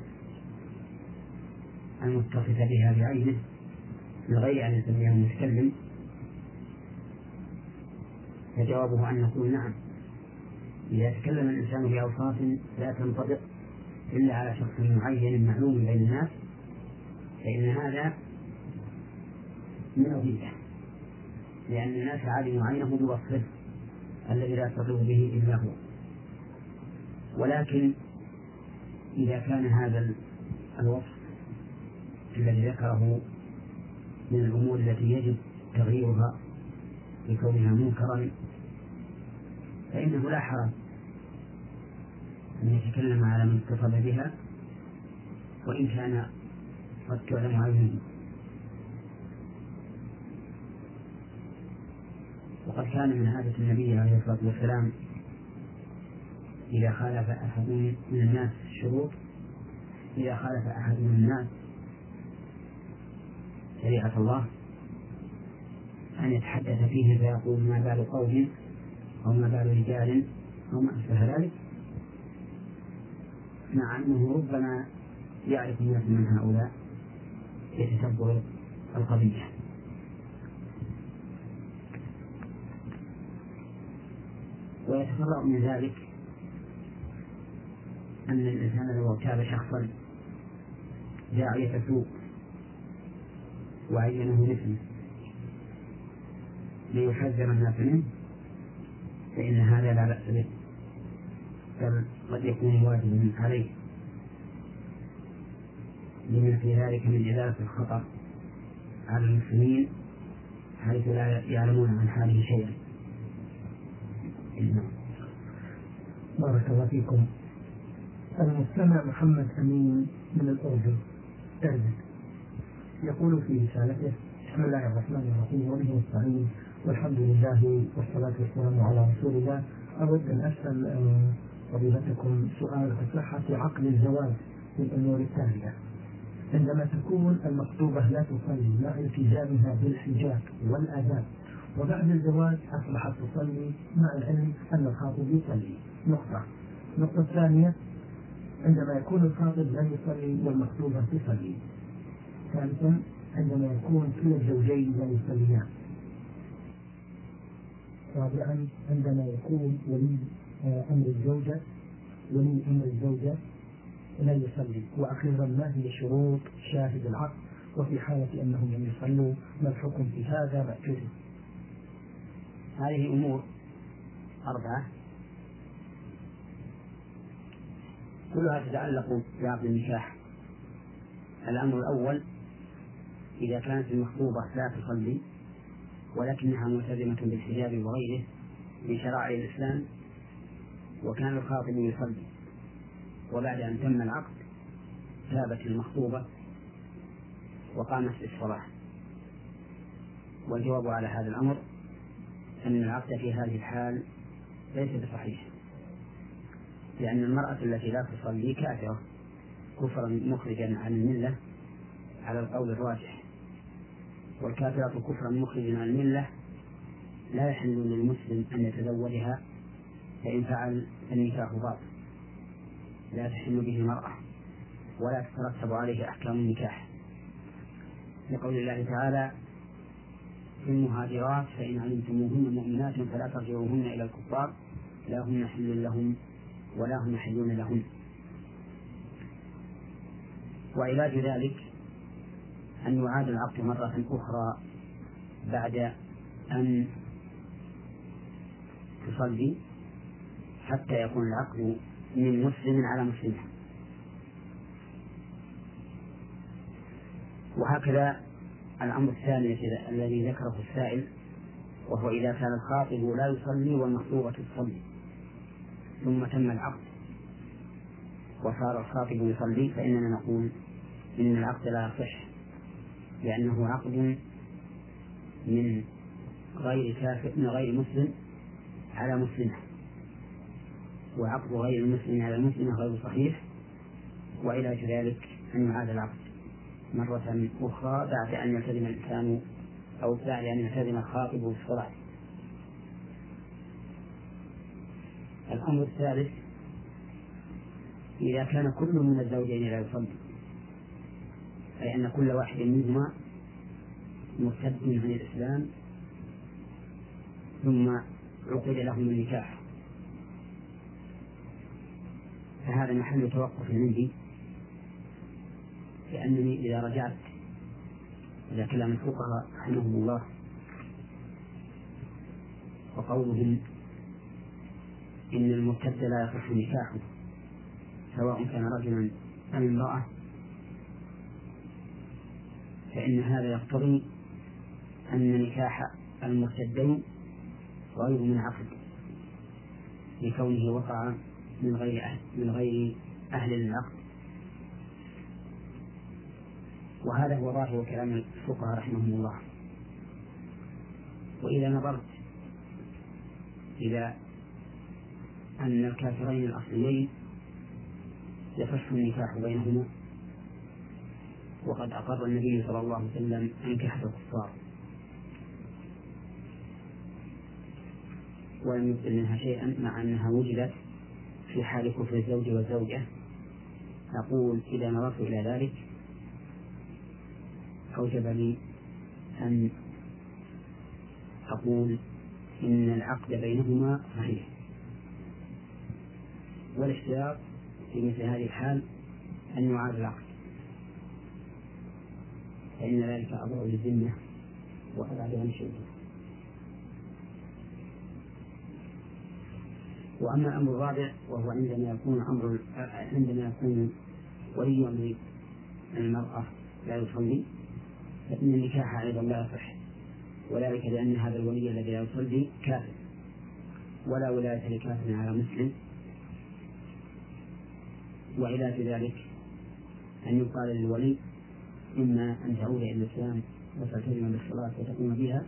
المتصفة بها بعينه من غير أن يسميه متكلم فجوابه أن نقول نعم. إذا تكلم الإنسان بأوصاف لا تنطبق إلا على شخص معين معلوم بين الناس فإن هذا من الغيبة لأن الناس علموا عينه بوصفه الذي لا يستطيع به إلا هو. ولكن إذا كان هذا الوصف الذي ذكره من الأمور التي يجب تغييرها لكونها منكرا فإنه لا حرج أن يتكلم على من اتصل بها وإن كان قد تعلم عينه وقد كان من عادة النبي عليه الصلاة والسلام إذا خالف أحد من الناس الشروط إذا خالف أحد من الناس شريعة الله أن يتحدث فيه فيقول ما بال قوم أو ما بال رجال أو ما أشبه ذلك مع أنه ربما يعرف الناس من هؤلاء. يتتبع القضية. ويتفرع من ذلك أن الإنسان لو اغتاب شخصا داعية سوء وعينه مثله ليحذر الناس منه فإن هذا لا بأس به بل قد يكون واجبا عليه. لما في ذلك من إزالة الخطر على المسلمين حيث لا يعلمون عن حاله شيئا. نعم. بارك الله فيكم. المستمع محمد أمين من الأردن أردن يقول في رسالته بسم الله الرحمن الرحيم وبه نستعين والحمد لله والصلاة والسلام على رسول الله. أود أن أسأل آه، فضيلتكم سؤال صحة عقد الزواج في الأمور التالية. عندما تكون المخطوبة لا تصلي مع التزامها بالحجاب والآداب وبعد الزواج أصبحت تصلي مع العلم أن الخاطب يصلي. نقطة. النقطة الثانية عندما يكون الخاطب لا يصلي والمخطوبة تصلي. ثالثا عندما يكون كلا الزوجين لا يصليان. رابعا عندما يكون ولي آه، أمر الزوجة ولي أمر الزوجة لا يصلي. وأخيرا ما هي شروط شاهد العقد وفي حالة أنهم لم يصلوا ما الحكم في هذا؟ مأجور هذه أمور أربعة. كلها تتعلق بعقد النكاح الأمر الأول إذا كانت المخطوبة لا تصلي ولكنها ملتزمة بالحجاب وغيره من شرائع الإسلام وكان الخاطب يصلي. وبعد أن تم العقد تابت المخطوبة وقامت بالصلاة. والجواب على هذا الأمر أن العقد في هذه الحال ليس بصحيح لأن المرأة التي لا تصلي كافرة كفرا مخرجا عن الملة على القول الراجح. والكافرة كفرا مخرجا عن الملة لا يحل للمسلم أن يتزوجها فإن فعل فالنكاح باطل. لا تحل به المرأة ولا تترتب عليه أحكام النكاح. لقول الله تعالى في المهاجرات فإن علمتموهن مؤمنات فلا ترجعوهن إلى الكفار لا هن حل لهم ولا هم يحلون لهن. وعلاج ذلك أن يعاد العقد مرة أخرى بعد أن تصلي حتى يكون العقد من مسلم على مسلم. وهكذا الأمر الثاني الذي ذكره السائل وهو إذا كان الخاطب لا يصلي والمخطوبة تصلي ثم تم العقد وصار الخاطب يصلي فإننا نقول إن العقد لا يصح لأنه عقد من غير كافر من غير مسلم على مسلمة. وعقد غير المسلم على المسلمة غير صحيح وعلاج ذلك أن يعاد العقد مرة أخرى بعد أن يلتزم الإنسان أو بعد أن يلتزم الخاطب بالصلاة الأمر الثالث إذا كان كل من الزوجين لا يصلي أي أن كل واحد منهما مرتد عن الإسلام ثم عقد لهم النكاح. فهذا محل توقف عندي لأنني إذا رجعت إلى كلام الفقهاء رحمهم الله وقولهم إن المرتد لا يصح نكاحه سواء كان رجلا أم امرأة فإن هذا يقتضي أن نكاح المرتدين غير منعقد لكونه وقع من غير أهل من غير أهل العقد وهذا هو ظاهر كلام الفقهاء رحمهم الله. وإذا نظرت إلى أن الكافرين الأصليين يصح النكاح بينهما وقد أقر النبي صلى الله عليه وسلم أنكحة الكفار. ولم يبطل منها شيئا مع أنها وجدت في حال كفر الزوج والزوجة. نقول إذا نظرت إلى ذلك أوجب لي أن أقول إن العقد بينهما صحيح. والاشتراط في مثل هذه الحال أن يعاد العقد. فإن ذلك أضر للذمة وأبعد عن الشرك وأما الأمر الرابع وهو عندما يكون أمر عندما يكون ولي المرأة لا يصلي فإن النكاح أيضا لا يصح. وذلك لأن هذا الولي الذي لا يصلي كافر ولا ولاية لكافر على مسلم. وعلاج ذلك أن يقال للولي إما أن تعود إلى الإسلام وتلتزم بالصلاة وتقوم بها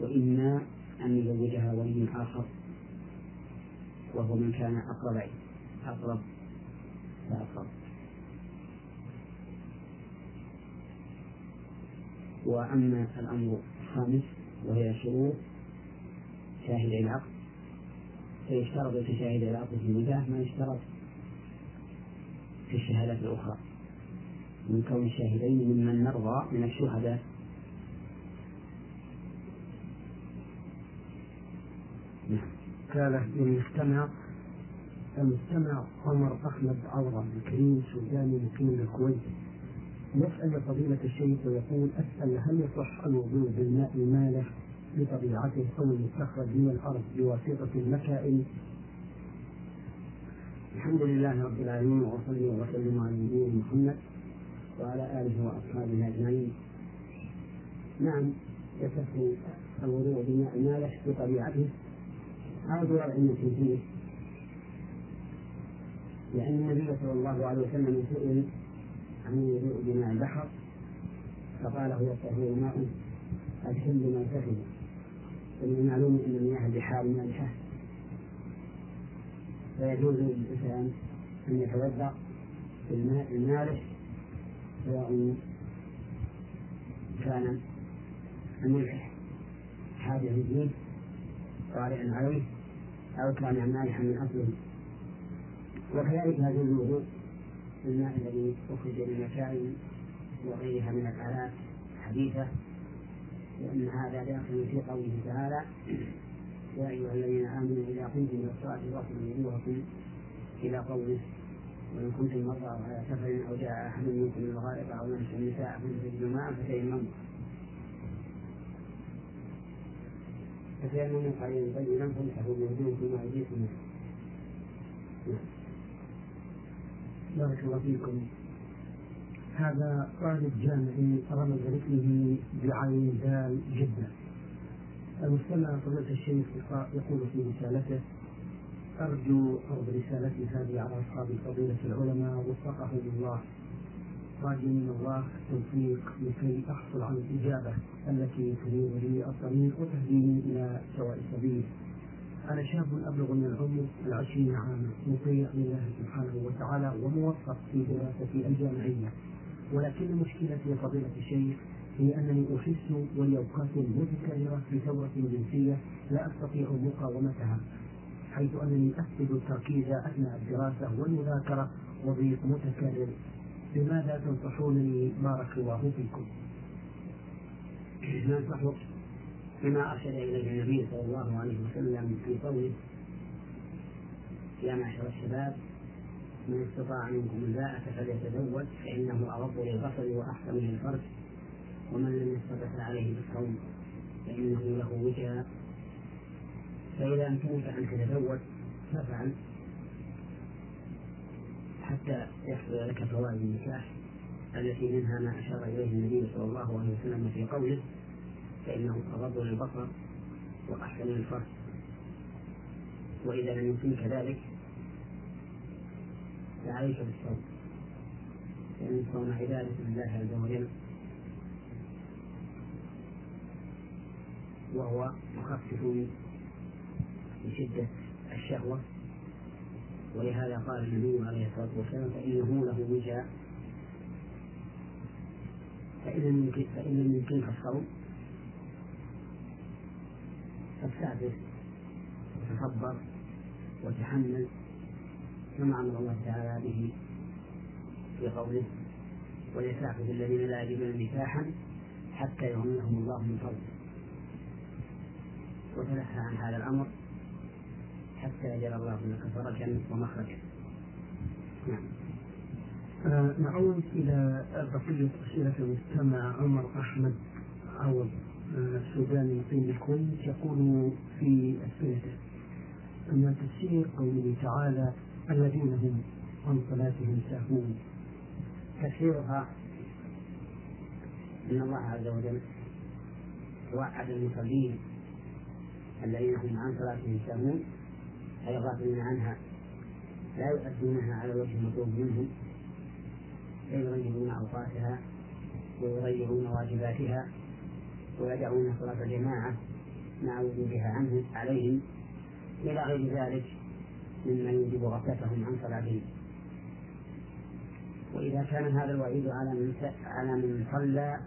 وإما أن يزوجها ولي آخر. وهو من كان أقرب أقرب. فأقرب وأما الأمر الخامس وهي شروط شاهد العقد فيشترط في شاهد العقد في النكاح ما يشترط في الشهادات الأخرى. من كون الشاهدين ممن نرضى من الشهداء. نعم. قال للمستمع المستمع عمر أحمد عورة الكريم سوداني مقيم الكويت. يسأل فضيلة الشيخ ويقول أسأل هل يصح الوضوء بالماء المالح بطبيعته أو المستخرج من الأرض بواسطة المكائن؟ الحمد لله رب العالمين وأصلي وأسلم على نبينا محمد وعلى آله وأصحابه أجمعين. نعم يصح الوضوء بالماء المالح بطبيعته أو بوضع فيه لأن النبي صلى الله عليه وسلم سئل عن الوضوء بماء البحر فقال هو الطهور ماء الحل ميتته ومن المعلوم أن مياه البحار مالحة. فيجوز للإنسان أن يتوضأ بالماء المالح سواء كان الملح حاجة فيه طارئا عليه. أو كان مالحا من أصله. وكذلك هذه الوضوء الماء الذي أخرج من المكائن وغيرها من الآلات حديثة لأن هذا داخل في قوله تعالى يا أيها الذين آمنوا إذا قمتم إلى الصلاة فاغسلوا وجوهكم إلى قوله وإن كنتم مرضى على سفر أو جاء أحد منكم من الغائط أو لمس النساء فلم تجدوا ماء فتيمموا. بارك الله فيكم. هذا طالب جامعي رمز لابنه بعين دال جدا المستمع فضيلة الشيخ يقول في رسالته أرجو عرض رسالتي هذه على أصحاب الفضيلة العلماء وفقهم الله. راجي من الله التوفيق لكي أحصل على الإجابة التي تنير لي الطريق وتهديني إلى سواء السبيل. أنا شاب أبلغ من العمر العشرين عاما مطيع لله سبحانه وتعالى وموفق في دراستي الجامعية. ولكن مشكلتي فضيلة الشيخ هي أنني أحس ولي أوقات متكررة في ثورة جنسية لا أستطيع مقاومتها حيث أنني أفقد التركيز أثناء الدراسة والمذاكرة وضيق متكرر. لماذا تنصحونني بارك الله فيكم؟ ننصحك بما أرشد إليه النبي صلى الله عليه وسلم في قوله يا معشر الشباب من استطاع منكم الباءة فليتزوج فإنه أغض للبصر وأحسن للفرج ومن لم يستطع فعليه بالصوم فإنه له وجهة فإذا أمكنك أن تتزوج فافعل. حتى يحصل لك فوائد النكاح التي منها ما أشار إليه النبي صلى الله عليه وسلم في قوله فإنه أغض للبصر وأحسن للفرج. وإذا لم يمكنك ذلك فعليك بالصوم. لأن الصوم عبادة لله عز وجل وهو مخفف من شدة الشهوة ولهذا قال النبي عليه الصلاة والسلام فإنه له وجاء فإن لم فإن يمكنك الصوم فاستعبد وتصبر وتحمل كما أمر الله تعالى به في قوله وليستعفف الذين لا يجدون نكاحا حتى يغنيهم الله من فضله. وتلهى عن هذا الأمر. حتى يجعل الله لك فرجا ومخرجا نعم. آه نعود إلى بقية أسئلة المستمع عمر أحمد عوض السوداني مقيم الكويت يقول في أسئلته. أن تفسير قوله تعالى الذين هم عن صلاتهم ساهون. تفسيرها أن الله عز وجل وعد المصلين الذين هم عن صلاتهم ساهون. أي غافلين عنها. لا يؤدونها على الوجه المطلوب منهم. فيغيرون أوقاتها ويغيرون واجباتها ويدعون صلاة الجماعة مع وجودها عنه عليهم. إلى غير ذلك مما يوجب غفلتهم عن صلاتهم. وإذا كان هذا الوعيد على من على من صلى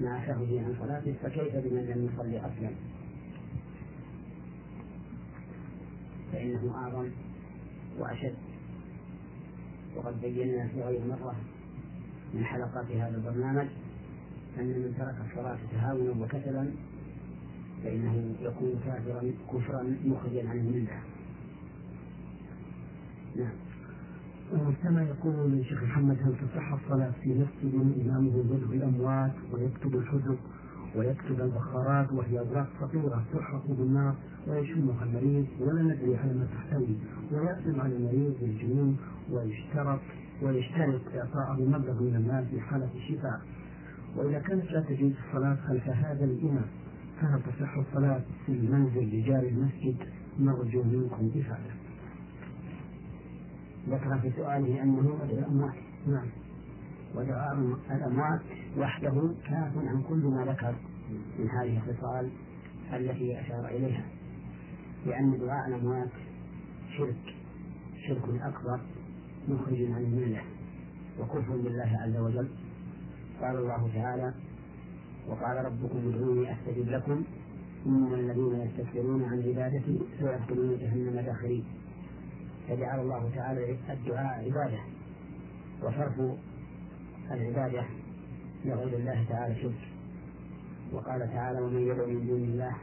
مع شهده عن صلاته فكيف بمن لم يصلي أصلا؟ فإنه أعظم وأشد. وقد بينا في غير مرة من حلقات هذا البرنامج أن من ترك الصلاة تهاونا وكسلا فإنه يكون كافرا كفرا مخرجا عن الملة نعم. كما يقول الشيخ محمد هل تصح الصلاة في مسجد إمامه يدعو الأموات ويكتب الحجب؟ ويكتب البخارات وهي أوراق فطورة تحرق بالنار ويشمها المريض ولا ندري على ما تحتوي. ويأثم على المريض بالجنون ويشترط ويشترط إعطاءه مبلغ من المال في حالة الشفاء. وإذا كانت لا تجوز الصلاة خلف هذا الإمام فهل تصح الصلاة في المنزل بجار المسجد؟ نرجو منكم إفادة. ذكر في سؤاله أنه الأموات نعم. ودعاء الأموات وحده كاف عن كل ما ذكر من هذه الخصال التي أشار إليها. لأن دعاء الأموات شرك شرك أكبر مخرج عن الملة وكفر بالله عز وجل. قال الله تعالى وقال ربكم ادعوني أستجب لكم. إن الذين يستكبرون عن عبادتي سيدخلون جهنم داخلين فجعل الله تعالى الدعاء عبادة وصرف العبادة لغير الله تعالى شرك. وقال تعالى ومن يدعو من دون الله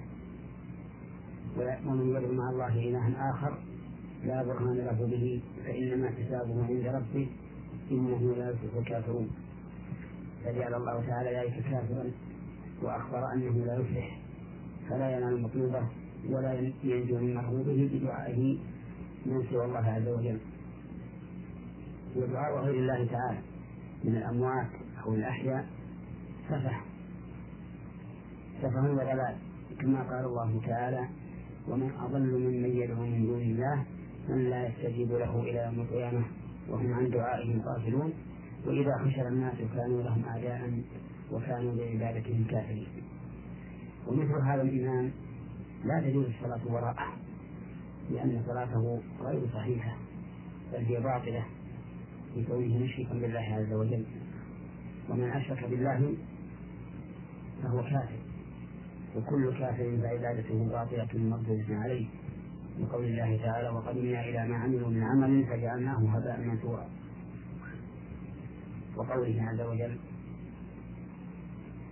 ومن يدعو مع الله إلها آخر لا برهان له به فإنما حسابه عند ربه إنه لا يفلح الكافرون. فجعل الله تعالى ذلك كافرا وأخبر أنه لا يفلح فلا ينال مطلوبه ولا ينجو من مرغوبه بدعائه من سوى الله عز وجل. ودعاء غير الله تعالى. من الأموات أو الأحياء سفه. سفه وضلال كما قال الله تعالى ومن أضل ممن يدعو من دون الله من لا يستجيب له إلى يوم القيامة وهم عن دعائهم غافلون وإذا حشر الناس كانوا لهم أعداء وكانوا بعبادتهم كافرين. ومثل هذا الإمام لا تجوز الصلاة وراءه لأن صلاته غير صحيحة بل هي باطلة. لكونه مشركا بالله عز وجل. ومن أشرك بالله فهو كافر. وكل كافر فعبادته باطلة مردودة عليه. لقول الله تعالى وقدمنا إلى ما عملوا من عمل فجعلناه هباء منثورا. وقوله عز وجل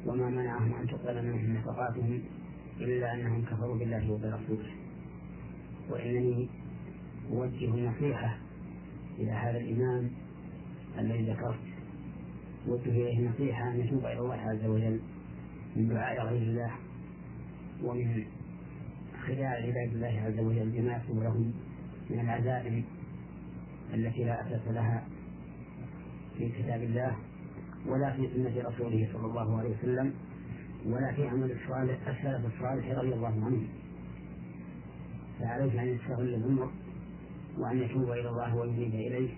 وما منعهم أن تقبل منهم نفقاتهم إلا أنهم كفروا بالله وبرسوله وإنني أوجه نصيحة إلى هذا الإمام الذي ذكرت. أوجه إليه نصيحة أن يتوب إلى الله عز وجل من دعاء غير الله ومن خداع عباد الله عز وجل بما يكتب لهم من العزائم التي لا أساس لها في كتاب الله ولا في سنة رسوله صلى الله عليه وسلم ولا في عمل الصالح السلف الصالح رضي الله عنهم فعليه أن يستغل الأمر وأن يتوب إلى الله وينيب إليه.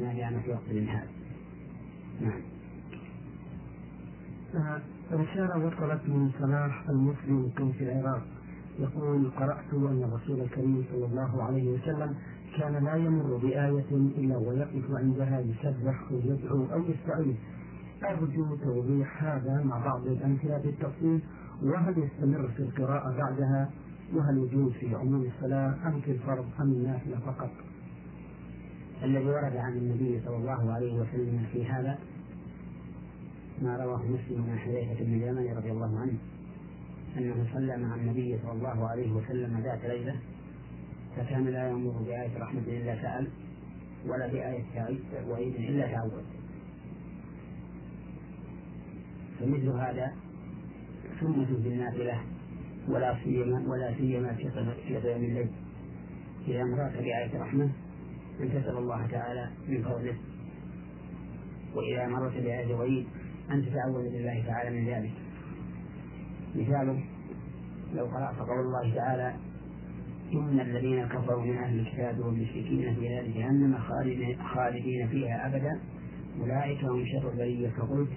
ما دام في وقت الإنهاء. نعم. رسالة وصلت من صلاح المسلم في العراق. يقول قرأت أن الرسول الكريم صلى الله عليه وسلم كان لا يمر بآية إلا ويقف عندها يسبح أو يدعو أو يستعيذ أرجو توضيح هذا مع بعض الأمثلة بالتفصيل وهل يستمر في القراءة بعدها؟ وهل يجوز في عموم الصلاة أم في الفرض أم النافلة فقط؟ الذي ورد عن النبي صلى الله عليه وسلم في هذا ما رواه مسلم عن حذيفة بن اليمن رضي الله عنه أنه صلى مع النبي صلى الله عليه وسلم ذات ليلة فكان لا يمر بآية رحمة إلا سأل ولا بآية وعيد إلا تعود فمثل هذا سنة في النافلة ولا سيما ولا سيما في قيام الليل. إذا مررت بآية رحمة أن تسأل الله تعالى من فضله. وإذا مررت بآية وعيد أن تتعوذ بالله تعالى من ذلك. مثاله لو قرأت قول الله تعالى إن الذين كفروا من أهل الكتاب والمشركين في نار جهنم خالدين فيها أبدا أولئك هم شر البرية فقلت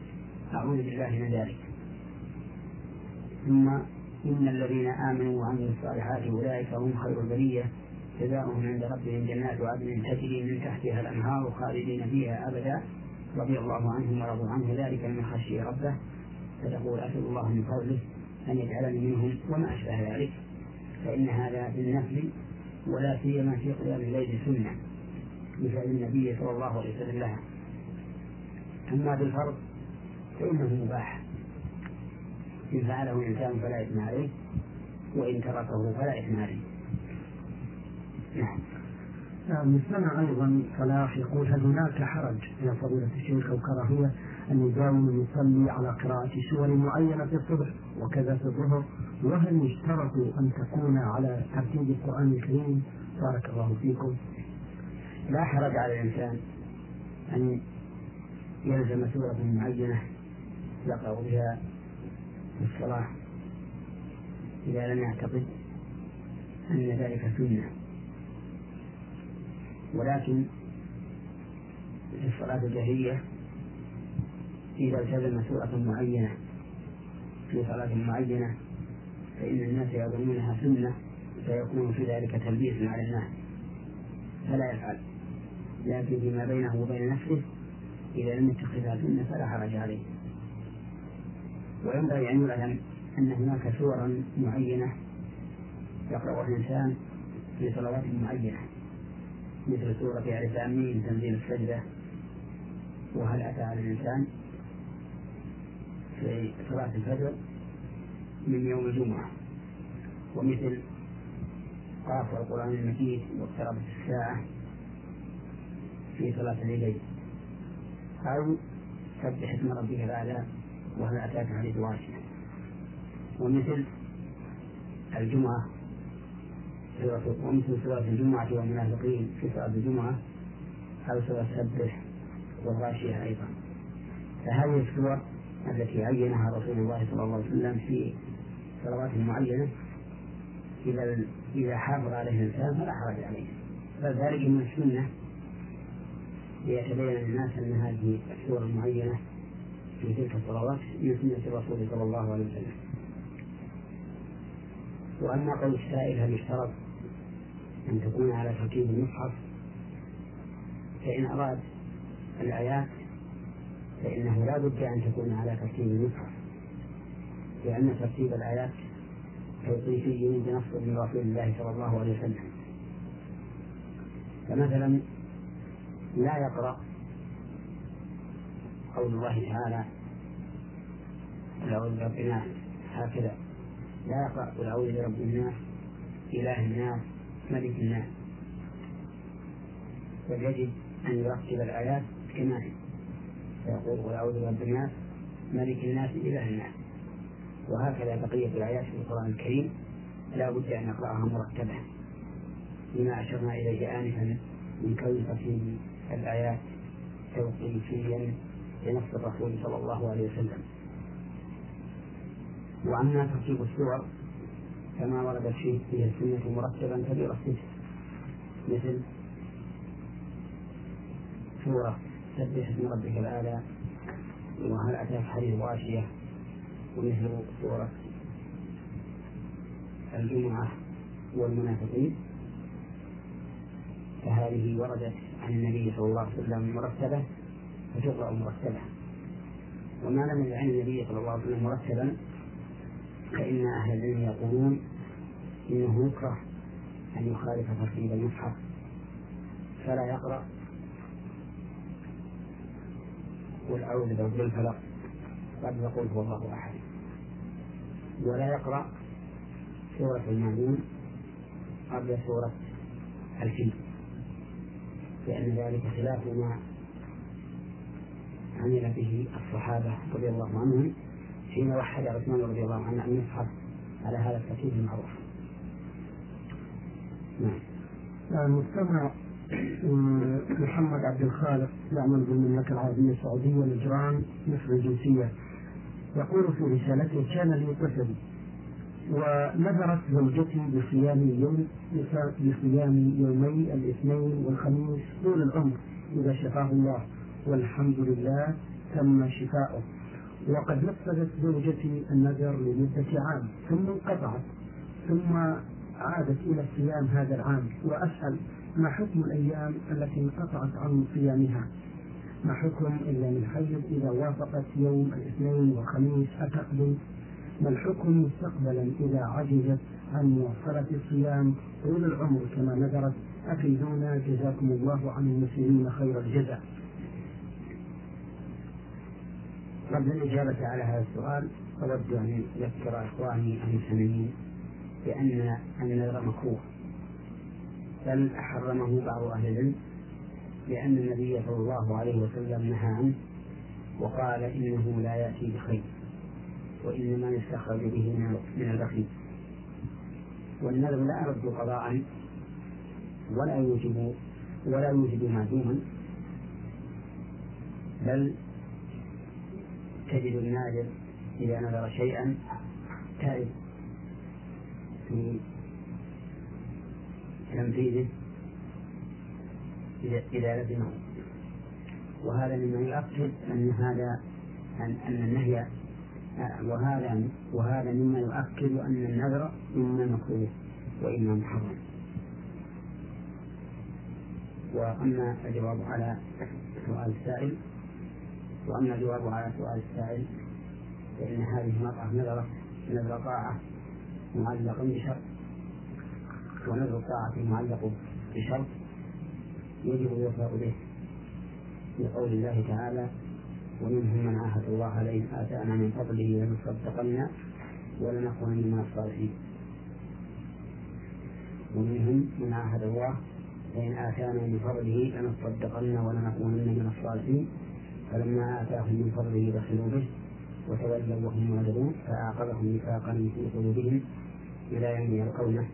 أعوذ بالله من ذلك. ثم إن الذين آمنوا وعملوا الصالحات أولئك هم خير البرية. جزاؤهم عند ربهم جنات عدن تجري من تحتها الأنهار خالدين فيها أبدا. رضي الله عنهم ورضوا عنه ذلك من خشي ربه. فتقول أسأل الله من فضله أن يجعلني منهم وما أشبه ذلك. فإن هذا بالنفل ولا سيما في قيام الليل سنة. مثل النبي صلى الله عليه وسلم لها. أما بالفرض فإنه مباح. إن فعله إنسان فلا إثم عليه وإن تركه فلا إثم عليه. نعم. مثلنا أيضا صلاح يقول هل هناك حرج يا فضيلة الشيخ أو كراهية أن يداوم المصلي على قراءة سور معينة في الصبح وكذا في الظهر؟ وهل يشترط أن تكون على ترتيب القرآن الكريم؟ بارك الله فيكم. لا حرج على الإنسان أن يلزم سورة معينة يقرأ بها في الصلاة إذا لم يعتقد أن ذلك سنة. ولكن في الصلاة الجهرية إذا التزم سورة معينة في صلاة معينة فإن الناس يظنونها سنة فيكون في ذلك تلبيس على الناس. فلا يفعل. لكن فيما بينه وبين نفسه إذا لم يتخذها سنة فلا حرج عليه. وينبغي أن يعلم أن هناك سورا معينة يقرأها الإنسان في صلوات معينة. مثل سورة ألف آمين تنزيل السجدة. وهل أتى على الإنسان في صلاة الفجر من يوم الجمعة؟ ومثل قاف القرآن المجيد واقتربت الساعة في صلاة العيدين أو سبح اسم ربك الأعلى وهل أتاك حديث واشية ومثل الجمعة ومثل سورة الجمعة والمنافقين في صلاة الجمعة أو سورة سبح والغاشية أيضا. فهذه السور التي عينها رسول الله صلى الله عليه وسلم في صلوات معينة إذا إذا حافظ عليه الإنسان فلا حرج عليه. بل ذلك من السنة ليتبين للناس أن هذه السور المعينة في تلك الصلوات من سنة الرسول صلى الله عليه وسلم. وأما قول السائل هل يشترط أن تكون على ترتيب المصحف فإن أراد الآيات فإنه لا بد أن تكون على ترتيب المصحف لأن ترتيب الآيات توقيفي بنص من رسول الله صلى الله عليه وسلم. فمثلا لا يقرأ قول الله تعالى قل أعوذ برب الناس هكذا. لا يقرأ قل أعوذ برب الناس إله الناس ملك الناس. بل يجب أن يرتب الآيات كما هي. فيقول قل أعوذ برب الناس ملك الناس إله الناس. وهكذا بقية الآيات في القرآن الكريم. لا بد أن نقرأها مرتبة. لما أشرنا إليه آنفا من كون ترتيب الآيات توقيفيا لنص الرسول صلى الله عليه وسلم. وأما ترتيب السور كما وردت فيه فيه السنة مرتبا كبير السجن مثل سورة سبح اسم ربك الأعلى وهل أتاك حديث غاشية ومثل سورة الجمعة والمنافقين. فهذه وردت عن النبي صلى الله عليه وسلم مرتبة فتقرأ مرتبة. وما لم عن النبي صلى الله عليه وسلم مرتبا فإن أهل العلم يقولون إنه يكره أن يخالف ترتيب المصحف. فلا يقرأ. قل أعوذ برب الفلق. قبل يقول هو الله أحد. ولا يقرأ سورة المعلوم قبل سورة الفيل. لأن ذلك خلاف ما عمل به الصحابة رضي الله عنهم حين وحد عثمان رضي الله عنه أن يصحب على هذا الترتيب المعروف. نعم. المستمع محمد عبد الخالق يعمل بالمملكة العربية السعودية لجران مصر الجنسية يقول في رسالته كان لي طفل ونذرت زوجتي بصيام يوم بصيام يومي الاثنين والخميس طول العمر إذا شفاه الله والحمد لله تم شفاؤه وقد نفذت زوجتي النذر لمدة عام ثم انقطعت ثم عادت إلى صيام هذا العام وأسأل ما حكم الأيام التي انقطعت عن صيامها. ما حكم أيام الحيض إذا وافقت يوم الاثنين والخميس أتقضي ما الحكم مستقبلا إذا عجزت عن مواصلة الصيام طول العمر كما نذرت؟ أفيدونا. جزاكم الله عن المسلمين خير الجزاء. قبل الإجابة على هذا السؤال. أود أن أذكر إخواني المسلمين. بأن النذر مكروه بل حرمه بعض أهل العلم لأن النبي صلى الله عليه وسلم نهى عنه وقال إنه لا يأتي بخير وإنما يستخرج به من البخيل. والنذر لا يرد قضاء ولا يوجب ولا يوجب معدوما بل تجد النادر إذا نذر شيئا تائب. في تنفيذه إذا لزمه وهذا مما يؤكد أن هذا أن, أن النهي وهذا وهذا مما يؤكد أن النذر إما مكروه وإما محرم. وأما الجواب على سؤال السائل وأما الجواب على سؤال السائل فإن هذه المرأة نذرت نذر طاعة معلق بشرط. ونذر الطاعة معلق بشرط يجب الوفاء به. لقول الله تعالى ومنهم من عاهد الله لئن آتانا من فضله لنصدقن ولنكونن من الصالحين. ومنهم من عاهد الله فإن آتانا من فضله لنصدقن ولنكونن من الصالحين. فلما آتاهم من فضله بخلوا به وتولوا وهم معرضون فأعقبهم نفاقا في قلوبهم إلى يوم يلقونه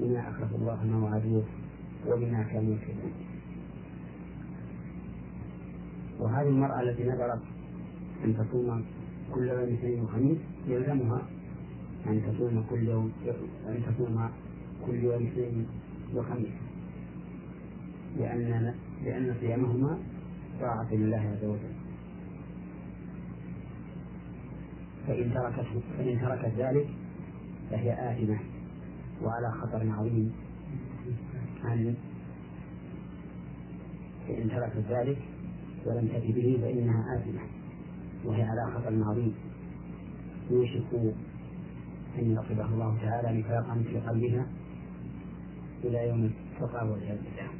بما أخلف الله ما وعدوه وبما كانوا يكذبون. وهذه المرأة التي نذرت أن تصوم كل يوم اثنين وخميس يلزمها أن تصوم كل يوم أن تصوم كل يوم اثنين وخميس لأن لأن صيامهما طاعة لله عز وجل. فإن تركت فإن تركت ذلك فهي آثمة وعلى خطر عظيم. أن فإن تركت ذلك ولم تأتي به فإنها آثمة وهي على خطر عظيم. يوشك أن يصبح الله تعالى نفاقا في قلبها إلى يوم التقى والعياذ بالله.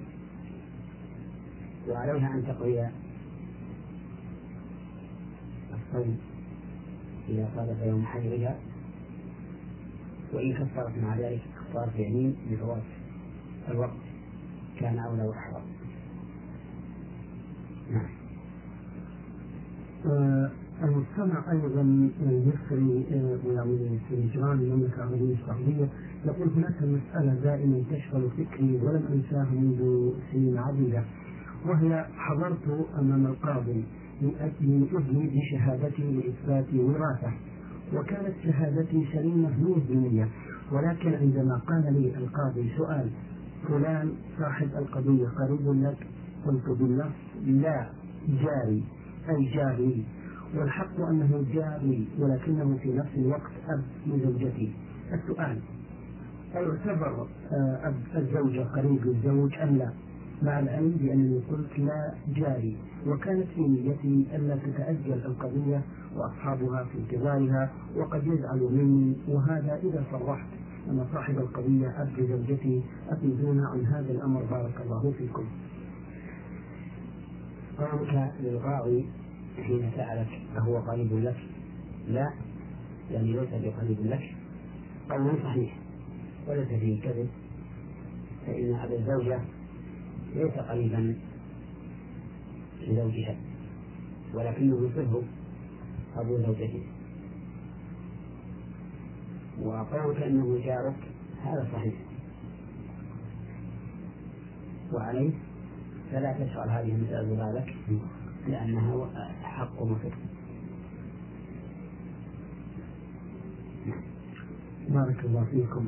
وعليها أن تقضي الصوم إذا صادف يوم حيضها وإن كفرت مع ذلك كفارة يمين بفوات الوقت كان أولى وأحرى. نعم. آه المستمع أيضا المصري ويعني في جيران المملكة العربية السعودية يقول هناك مسألة دائما تشغل فكري ولم انساها منذ سنين عديدة وهي حضرت أمام القاضي من ابني بشهادتي لإثبات وراثة. وكانت شهادتي سليمة 100% ولكن عندما قال لي القاضي سؤال فلان صاحب القضية قريب لك؟ قلت بالنص لا جاري أي جاري. والحق أنه جاري ولكنه في نفس الوقت أب لزوجتي. السؤال أيعتبر أب الزوجة قريب للزوج أم لا؟ مع العلم بأنني قلت لا جاري. وكانت في نيتي ألا تتأجل القضية وأصحابها في انتظارها وقد يزعل مني وهذا إذا صرحت أن صاحب القضية أب لزوجتي أفيدونا عن هذا الأمر بارك الله فيكم. قولك للغاوي حين سألك أهو قريب لك؟ لا يعني ليس بقريب لك قول صحيح وليس فيه كذب فإن أبا الزوجة ليس قريبا لزوجها ولكنه يصبه أبو زوجته. وقولك أنه جارك هذا صحيح. وعليه فلا تشغل هذه المسألة بالك لأنها حق مفر بارك الله فيكم.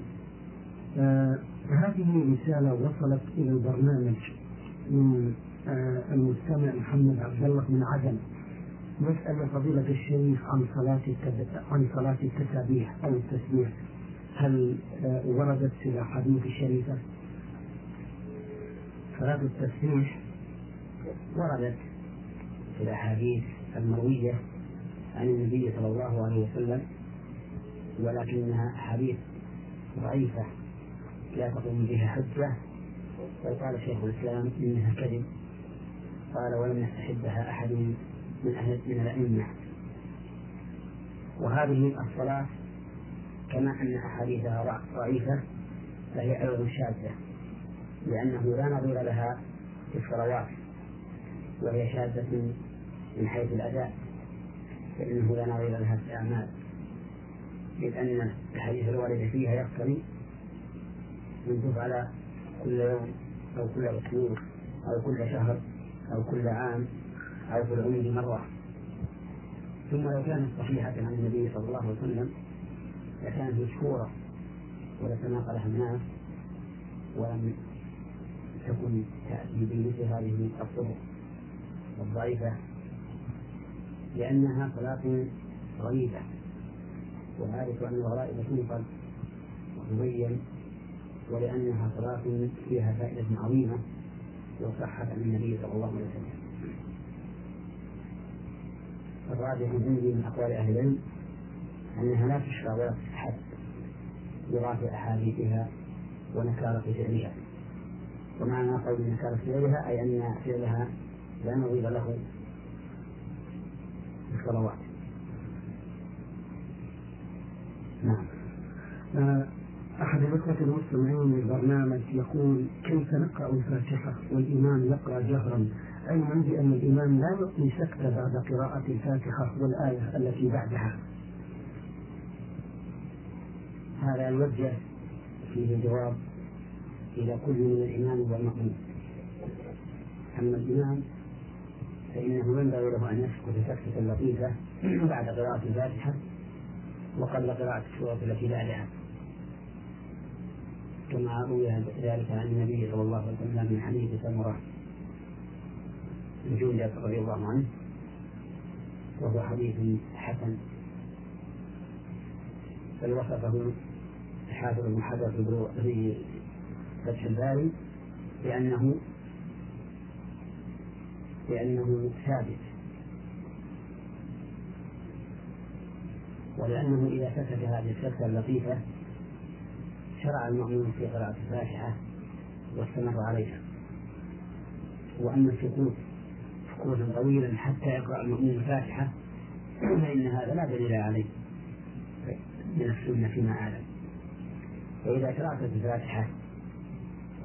آه هذه رسالة وصلت إلى البرنامج من المستمع محمد عبد الله من عدن. يسأل فضيلة الشيخ عن صلاة عن صلاة التسابيح أو التسبيح. هل آه وردت في الأحاديث الشريفة؟ صلاة التسبيح وردت في الأحاديث المروية عن النبي صلى الله عليه وسلم ولكنها أحاديث ضعيفة لا تقوم بها حجة. بل قال شيخ الإسلام إنها كذب. قال ولم يستحبها أحد من أهل من الأئمة. وهذه الصلاة كما أن أحاديثها ضعيفة فهي أيضا شاذة لأنه لا نظير لها في الصلوات وهي شاذة من حيث الأداء فإنه لا نظير لها في الأعمال. إذ أن الحديث الوارد فيها يقتضي أن تفعل كل يوم أو كل أسبوع أو كل شهر أو كل عام أو في العمر مرة. ثم لو كانت صحيحة عن النبي صلى الله عليه وسلم لكانت مشهورة ولتناقلها الناس ولم تكن تأتي بمثل هذه الطرق الضعيفة لأنها صلاة غريبة وعارف أن الغرائب تنقل وتبين ولأنها صلاة فيها فائدة عظيمة. وصحت عن النبي صلى الله عليه وسلم. الراجح عندي من أقوال أهل العلم أنها لا تشرع ولا تستحب لضعف أحاديثها ونكارة فعلها. ومعنى قول نكارة فعلها أي أن فعلها لا نظير له في الصلوات. نعم. آه، أحد الإخوة المستمعين للبرنامج يقول كيف نقرأ الفاتحة والإمام يقرأ جهرا؟ علما بأن الإمام لا يعطي سكتة بعد قراءة الفاتحة والآية التي بعدها. هذا يوجه فيه الجواب إلى كل من الإمام والمأموم أما الإمام فإنه ينبغي له أن يسكت سكتة لطيفة بعد قراءة الفاتحة وقبل قراءة السورة التي بعدها. كما روي ذلك عن النبي صلى الله عليه وسلم من حديث سمرة بن جندب رضي الله عنه وهو حديث حسن. بل وصفه الحافظ بن حجر في فتح الباري بأنه بأنه ثابت. ولأنه إذا سكت هذه السكتة اللطيفة شرع المأمون في قراءة الفاتحة واستمر عليها. وأما السكوت سكوتا طويلا حتى يقرأ المأمون الفاتحة فإن هذا لا دليل عليه من السنة فيما أعلم. فإذا شرعت الفاتحة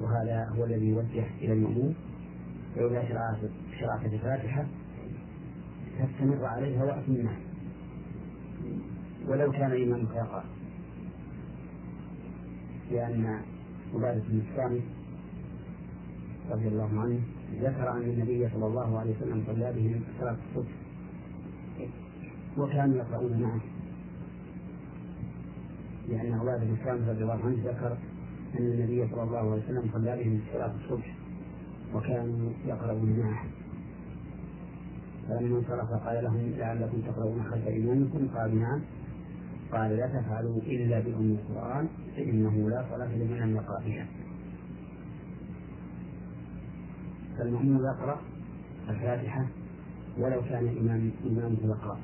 وهذا هو الذي يوجه إلى المأمون فإذا شرعت الفاتحة فاستمر عليها وأتمها ولو كان إمامك يقرأ. لأن عبادة بن الصامت رضي الله عنه ذكر أن النبي صلى الله عليه وسلم صلى بهم صلاة الصبح وكانوا يقرؤون معه. لأن عبادة بن الصامت رضي الله عنه ذكر أن النبي صلى الله عليه وسلم صلى بهم صلاة الصبح وكانوا يقرؤون معه. فلما انصرف قال لهم لعلكم تقرؤون خلف إمامكم قالوا نعم. قال لا تفعلوا إلا بأم القرآن. فإنه لا صلاة لمن لم يقرأ بها فالمأموم يقرأ الفاتحة ولو كان الإمام إمامه يقرأ.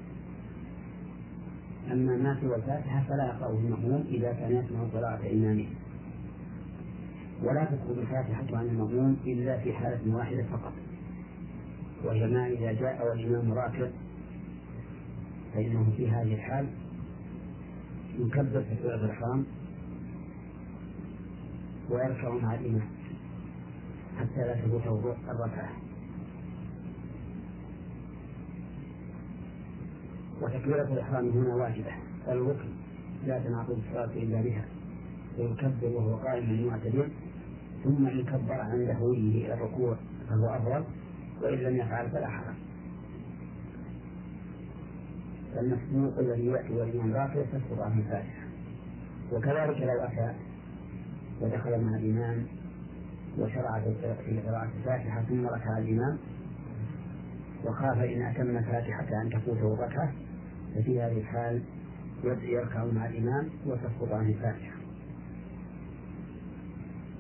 أما ما سوى الفاتحة فلا يقرأه المأموم إذا كان يسمع قراءة إمامه. ولا تدخل الفاتحة عن المأموم إلا في حالة واحدة فقط وهي ما إذا جاء والإمام راكع فإنه في هذه الحال يكبر تكبيرة الإحرام ويركع مع الإمام حتى لا تفوته الركعة وتكبيرة الإحرام هنا واجبة. الركن لا تنعقد الصلاة إلا بها. ويكبر وهو قائم معتدل ثم يكبر عند هويه إلى الركوع فهو أفضل. وإن لم يفعل فلا حرج. فالمسبوق الذي يأتي والإمام راكع تسقط عنه الفاتحة وكذلك لو أتى ودخل مع الإمام وشرع في قراءة الفاتحة ثم ركع الإمام. وخاف إن أتم الفاتحة أن تفوته الركعة ففي هذه الحال يركع مع الإمام وتسقط عنه الفاتحة.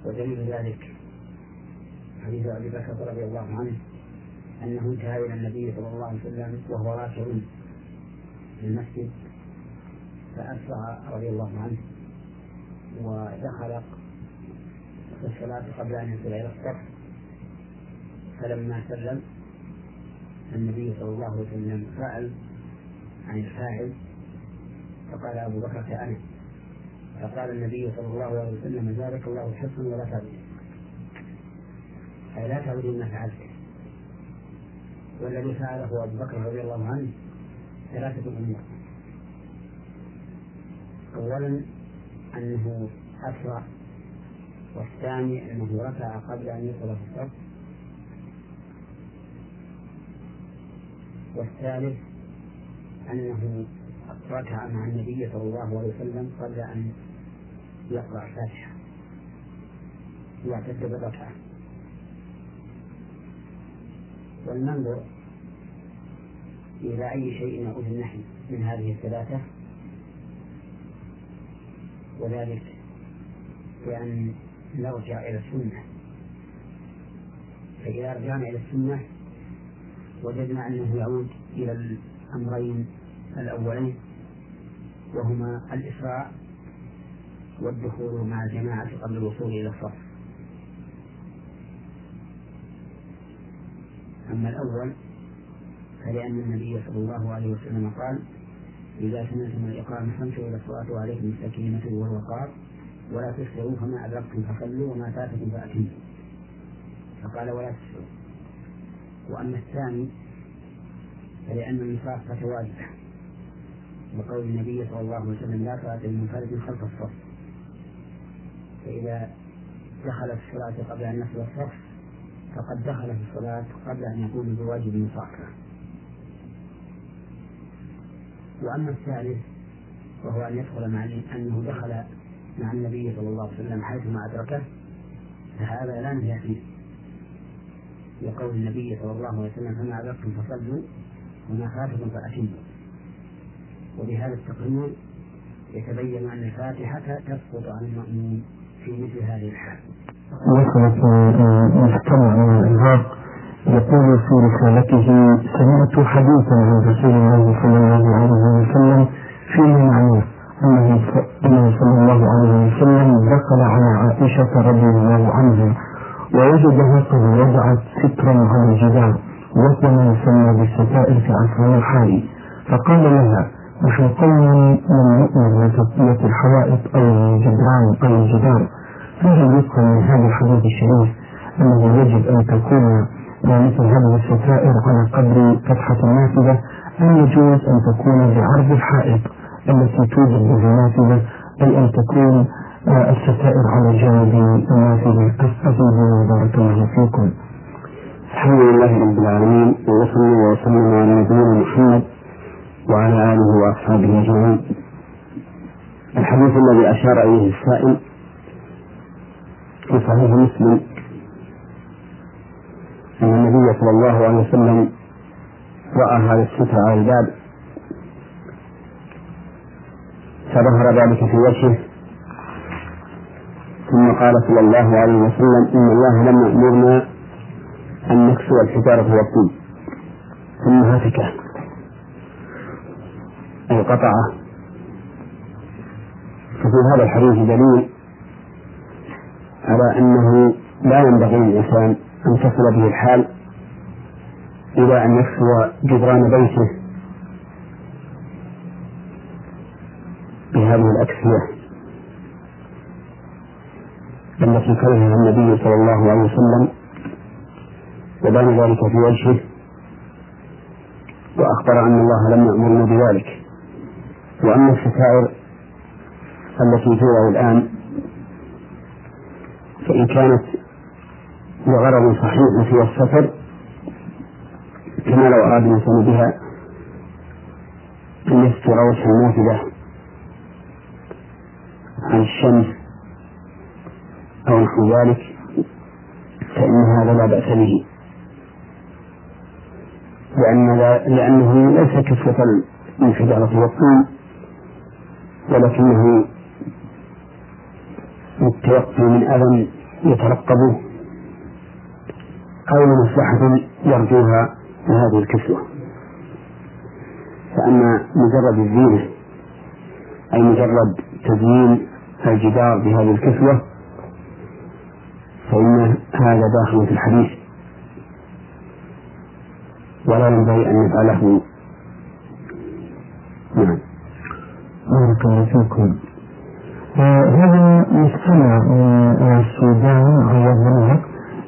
ودليل ذلك حديث أبي بكر رضي الله عنه أنه انتهى إلى النبي صلى الله عليه وسلم وهو راكع في المسجد فأسرع رضي الله عنه ودخل الصلاة قبل أن يصل إلى الصف. فلما سلم النبي صلى الله عليه وسلم سأل عن الفاعل فقال أبو بكر كأنس فقال النبي صلى الله عليه وسلم ذلك الله حسن ولا تعبد. أي لا تعبد ما فعلت. والذي فعله أبو بكر رضي الله عنه ثلاثة أمور. أولا أنه أسرع والثاني أنه ركع قبل أن يصل في الصف. والثالث أنه ركع مع النبي صلى الله عليه وسلم قبل أن يقرأ الفاتحة. يعتد بالركعة. والمنظر إلى أي شيء يعود النحي من هذه الثلاثة. وذلك بأن نرجع إلى السنة. فإذا رجعنا إلى السنة وجدنا أنه يعود إلى الأمرين الأولين وهما الإسراع والدخول مع الجماعة قبل الوصول إلى الصف. أما الأول فلأن النبي صلى الله عليه وسلم قال إذا سمعتم الإقامة فامشوا إلى الصلاة وعليكم السكينة والوقار. ولا تسرعوا فما أدركتم فصلوا وما فاتكم فأتموا فقال ولا تسرعوا وأما الثاني فلأن المصافة واجبة وقول النبي صلى الله عليه وسلم لا صلاة لمنفرد خلف الصف. فإذا دخل في الصلاة قبل أن يصل الصف فقد دخل في الصلاة قبل أن يقوم بواجب المصافة وأما الثالث وهو أن يدخل مع أنه دخل مع النبي صلى الله عليه وسلم حيثما أدركه فهذا لا نهي فيه. لقول النبي صلى الله عليه وسلم فما أدركتم فصلوا وما فاتكم فأتموا. وبهذا التقرير يتبين أن الفاتحة تسقط عن المأمون في مثل هذه الحال. العراق يقول في رسالته سمعت حديثا عن رسول الله صلى الله عليه وسلم فيه معناه أنه صلى الله عليه وسلم دخل على عائشة رضي الله عنها ووجدها قد وضعت سترا على الجدار وهو ما يسمى بالستائر في عصرنا الحالي فقال لها نحن قوم لم نؤمن بتغطية الحوائط أو الجدران أو الجدار فهل يفهم من هذا الحديث الشريف أنه يجب أن تكون مثل هذه الستائر على قدر فتحة النافذة أم يجوز أن تكون بعرض الحائط؟ التي توجد النافذة أي أن تكون آه، الستائر على جانب النافذة أستفيد بارك الله فيكم. الحمد لله رب العالمين وصلى وسلم على نبينا محمد وعلى آله وأصحابه أجمعين. الحديث الذي أشار إليه السائل في صحيح مسلم أن النبي صلى الله عليه وسلم رأى هذا الستر على الباب. فظهر ذلك في وجهه. ثم قال صلى الله عليه وسلم إن الله لم يأمرنا أن نكسو الحجارة والطين. ثم هتكه أي قطعه ففي هذا الحديث دليل على أنه لا ينبغي للإنسان أن تصل به الحال إلى أن يكسو جدران بيته. بهذه الأكسية. التي كرهها النبي صلى الله عليه وسلم وبان ذلك في وجهه وأخبر أن الله لم يأمرنا بذلك. وأما الستائر التي توضع الآن فإن كانت لغرض صحيح في السفر كما لو أراد الإنسان بها أن يستر وجه النافذة عن الشمس أو نحو ذلك فإن هذا لا بأس به. لأن لأنه ليس كسوة الانفجارة والطين ولكنه للتوقي من أذى يترقبه أو مصلحة يرجوها بهذه الكسوة. فأما مجرد الزينة أي مجرد تزيين الجدار بهذه الكسوة فإن هذا داخل في الحديث. ولا ينبغي أن نفعله نعم. بارك الله فيكم. آه، هذا مستمع من السودان عوض الله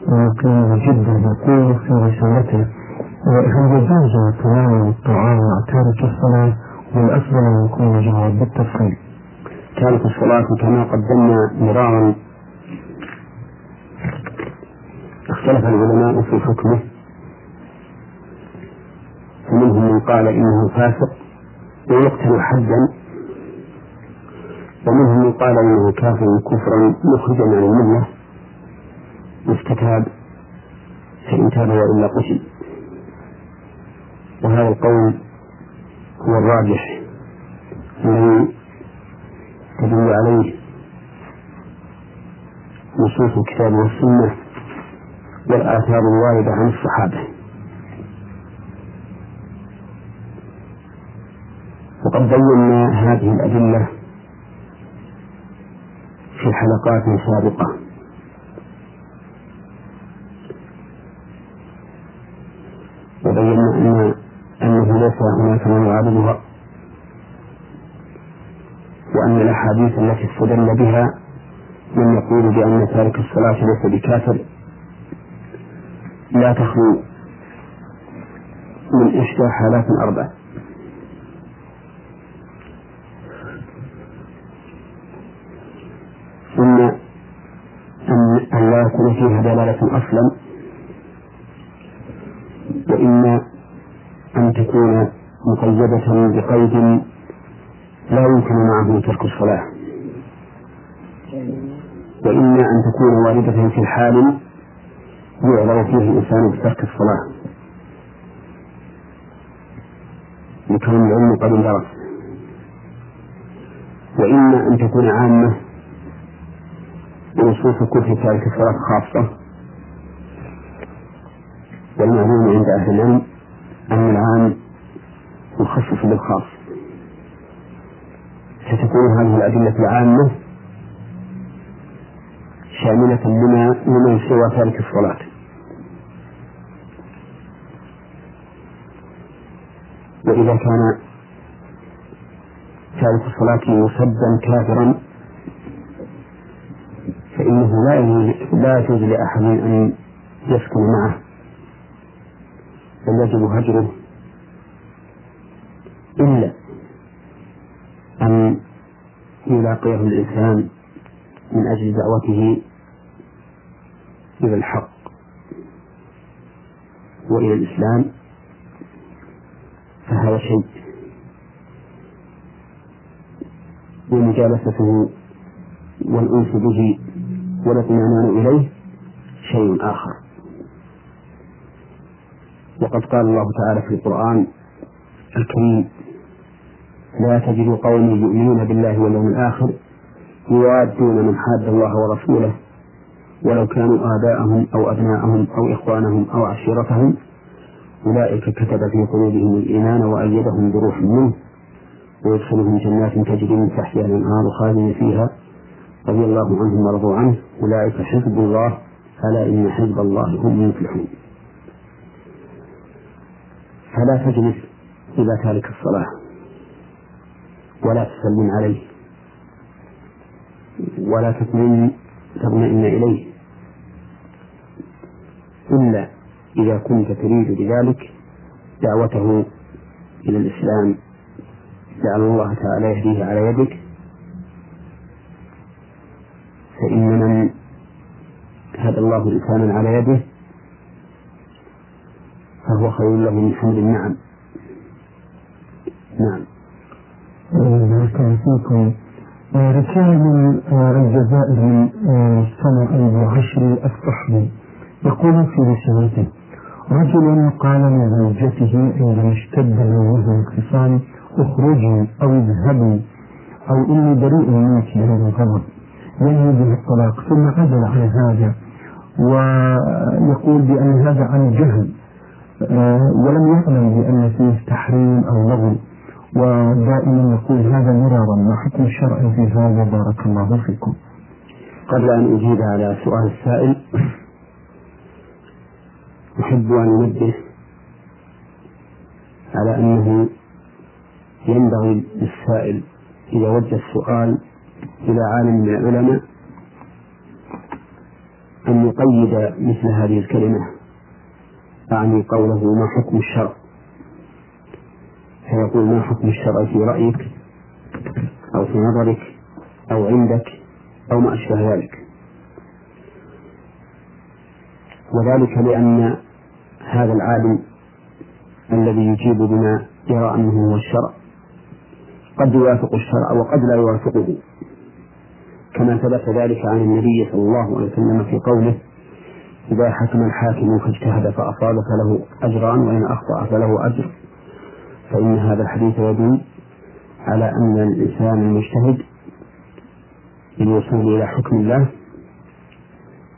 مقيم جدا يقول في رسالته هل يجوز تناول الطعام مع تارك الصلاة والأفضل أن يكون الجواب بالتفصيل. تارك الصلاة كما قدمنا مرارا. اختلف العلماء في حكمه. فمنهم من قال إنه فاسق ويقتل حدا. ومنهم من قال إنه كافر كفرا مخرجا عن الملة. يستتاب فإن تاب وإلا قتل. وهذا القول هو الراجح. الذي تدل عليه نصوص الكتاب والسنة والآثار الواردة عن الصحابة. وقد بينا هذه الأدلة في حلقات سابقة. وبينا أن أنه ليس هناك من يعارضها. وأن الأحاديث التي استدل بها من يقول بأن تارك الصلاة ليس بكافر لا تخلو من إحدى حالات أربع ثم أن لا يكون فيها دلالة أصلا وإما أن تكون مقيدة بقيد لا يمكن معه ترك الصلاة. وإما أن تكون واردة في الحال يعذر فيه الإنسان بترك الصلاة. لكون العلم قد اندرس وإما أن تكون عامة ونصوص كل تارك الصلاة خاصة. والمعلوم عند أهل العلم أن العام مخصص بالخاص. فتكون هذه الأدلة العامة شاملة لما لمن سوى تارك الصلاة. وإذا كان تارك الصلاة مسبا كافرا فإنه لا لا يجوز لأحد أن يسكن معه بل يجب هجره إلا يلاقيه الإنسان من أجل دعوته إلى الحق وإلى الإسلام فهذا شيء ومجالسته والأنس به والاطمئنان إليه شيء آخر. وقد قال الله تعالى في القرآن الكريم لا تجد قوم يؤمنون بالله واليوم الآخر يوادون من حاد الله ورسوله ولو كانوا آباءهم أو أبناءهم أو إخوانهم أو عشيرتهم أولئك كتب في قلوبهم الإيمان وأيدهم بروح منه ويدخلهم جنات تجري من تحتها الأنهار خالدين فيها. رضي الله عنهم ورضوا عنه. أولئك حزب الله ألا إن حزب الله هم المفلحون. فلا تجلس إلى تارك الصلاة. ولا تسلم عليه. ولا تطمئن تطمئن إليه. إلا إذا كنت تريد بذلك دعوته إلى الإسلام. لعل الله تعالى يهديه على يدك. فإن من هدى الله لسانا على يده فهو خير له من حمد. النعم نعم. بارك الله فيكم رسالة من الجزائر من سنة أبو عشر الصحبي يقول في رسالته رجل قال لزوجته عندما اشتد نومه الخصام اخرجي أو اذهبي أو إني بريء منك من الغضب. به الطلاق ثم عدل عن هذا ويقول بأن هذا عن جهل ولم يعلم بأن فيه تحريم أو لغو. ودائما يقول هذا مرارا ما حكم الشرع في هذا. بارك الله فيكم. قبل أن أجيب على سؤال السائل أحب أن أنبه على أنه ينبغي للسائل إذا وجه السؤال إلى عالم من العلماء أن يقيد مثل هذه الكلمة أعني قوله ما حكم الشرع. فيقول ما حكم الشرع في رأيك أو في نظرك أو عندك أو ما أشبه ذلك؟ وذلك لأن هذا العالم الذي يجيب بما يرى أنه هو الشرع قد يوافق الشرع وقد لا يوافقه. كما ثبت ذلك عن النبي صلى الله عليه وسلم في قوله إذا حكم الحاكم فاجتهد فأصاب فله أجران وإن أخطأ فله أجر. فإن هذا الحديث يدل على أن الإنسان المجتهد للوصول إلى حكم الله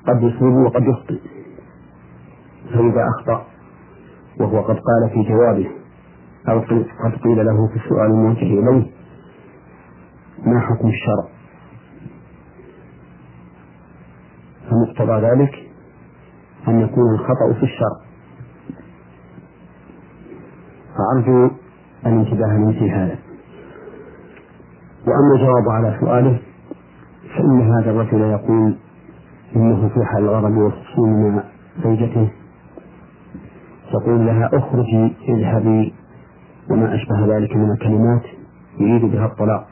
قد يصيب وقد يخطئ فإذا أخطأ وهو قد قال في جوابه أو قد قيل له في السؤال الموجه إليه ما حكم الشرع؟ فمقتضى ذلك أن يكون الخطأ في الشرع. فأرجو الانتباه لمثل هذا. وأما الجواب على سؤاله فإن هذا الرجل يقول إنه في حال الغضب والخصوم مع زوجته يقول لها اخرجي اذهبي وما أشبه ذلك من الكلمات يريد بها الطلاق.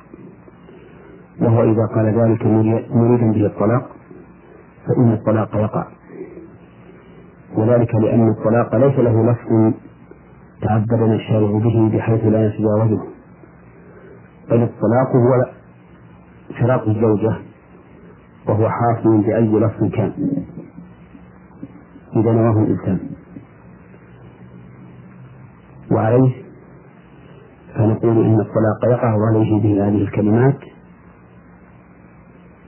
وهو إذا قال ذلك مريدا به الطلاق فإن الطلاق يقع وذلك لأن الطلاق ليس له لفظ تعبدنا الشارع به بحيث لا يتجاوزه بل الطلاق هو فراق الزوجة وهو حاصل بأي لفظ كان. إذا نواه الإنسان. وعليه فنقول إن الطلاق يقع عليه بهذه الكلمات.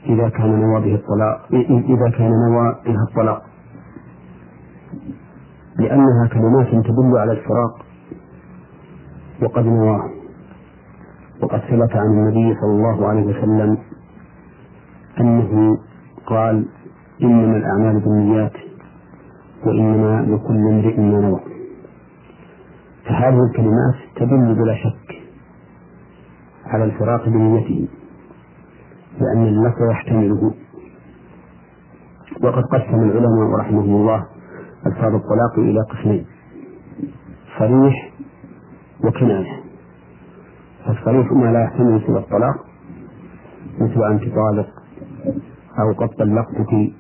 إذا كان نوى به الطلاق إذا كان نوى بها الطلاق. لأنها كلمات تدل على الفراق. وقد نواه وقد ثبت عن النبي صلى الله عليه وسلم أنه قال إنما الأعمال بالنيات وإنما لكل امرئ ما نوى. فهذه الكلمات تدل بلا شك على الفراق بنيته لأن اللفظ يحتمله. وقد قسم العلماء رحمهم الله ألفاظ الطلاق إلى قسمين صريح وكناية فالصريح ما لا يحتمل سوى الطلاق مثل أنت طالق أو قد طلقتك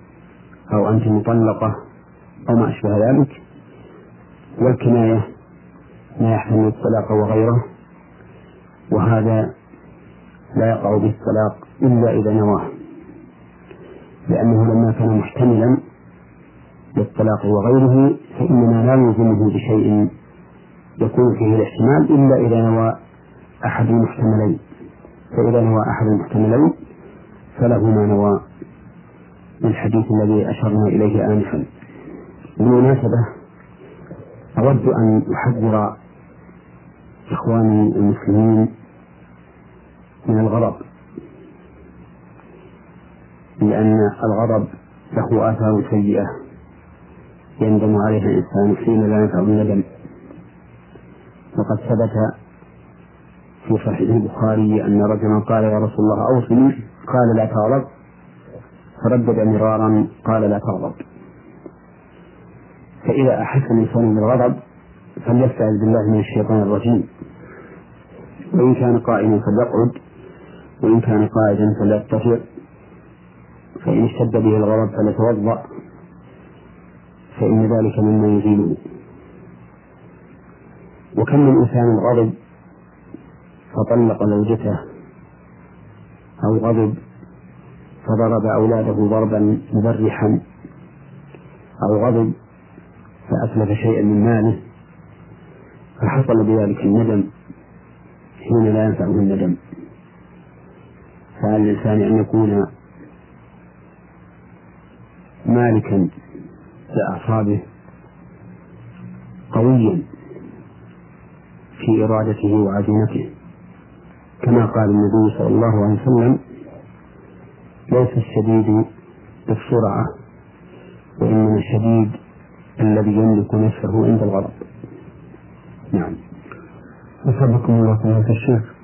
أو أنت مطلقة أو ما أشبه ذلك. والكناية ما يحتمل الطلاق وغيره وهذا لا يقع به الطلاق إلا إذا نواه لأنه لما كان محتملا للطلاق وغيره فإننا لا نلزمه بشيء يكون فيه الاحتمال إلا إذا نوى أحد المحتملين فإذا نوى أحد المحتملين فله ما نوى من الحديث الذي أشرنا إليه آنفا. بالمناسبة أود أن أحذر إخواني المسلمين من الغضب لأن الغضب له آثار سيئة. يندم عليها الإنسان حين لا ينفع الندم. وقد ثبت في صحيح البخاري أن رجلا قال يا رسول الله أوصني قال لا تغضب. فردد مرارا قال لا تغضب. فإذا أحس الإنسان بالغضب فليستعذ بالله من الشيطان الرجيم. وإن كان قائما فليقعد وإن كان قائدا فليتفق. فإن اشتد به الغضب فليتوضأ. فإن ذلك مما يزيله وكم من إنسان غضب فطلق زوجته أو غضب فضرب أولاده ضربا مبرحا أو غضب فأتلف شيئا من ماله فحصل بذلك الندم حين لا ينفعه الندم. فعلى الإنسان أن يكون مالكا لأعصابه قويا في إرادته وعزيمته. كما قال النبي صلى الله عليه وسلم ليس الشديد بالسرعة وإنما الشديد الذي يملك نفسه عند الغضب. نعم. أثابكم الله فضيلة الشيخ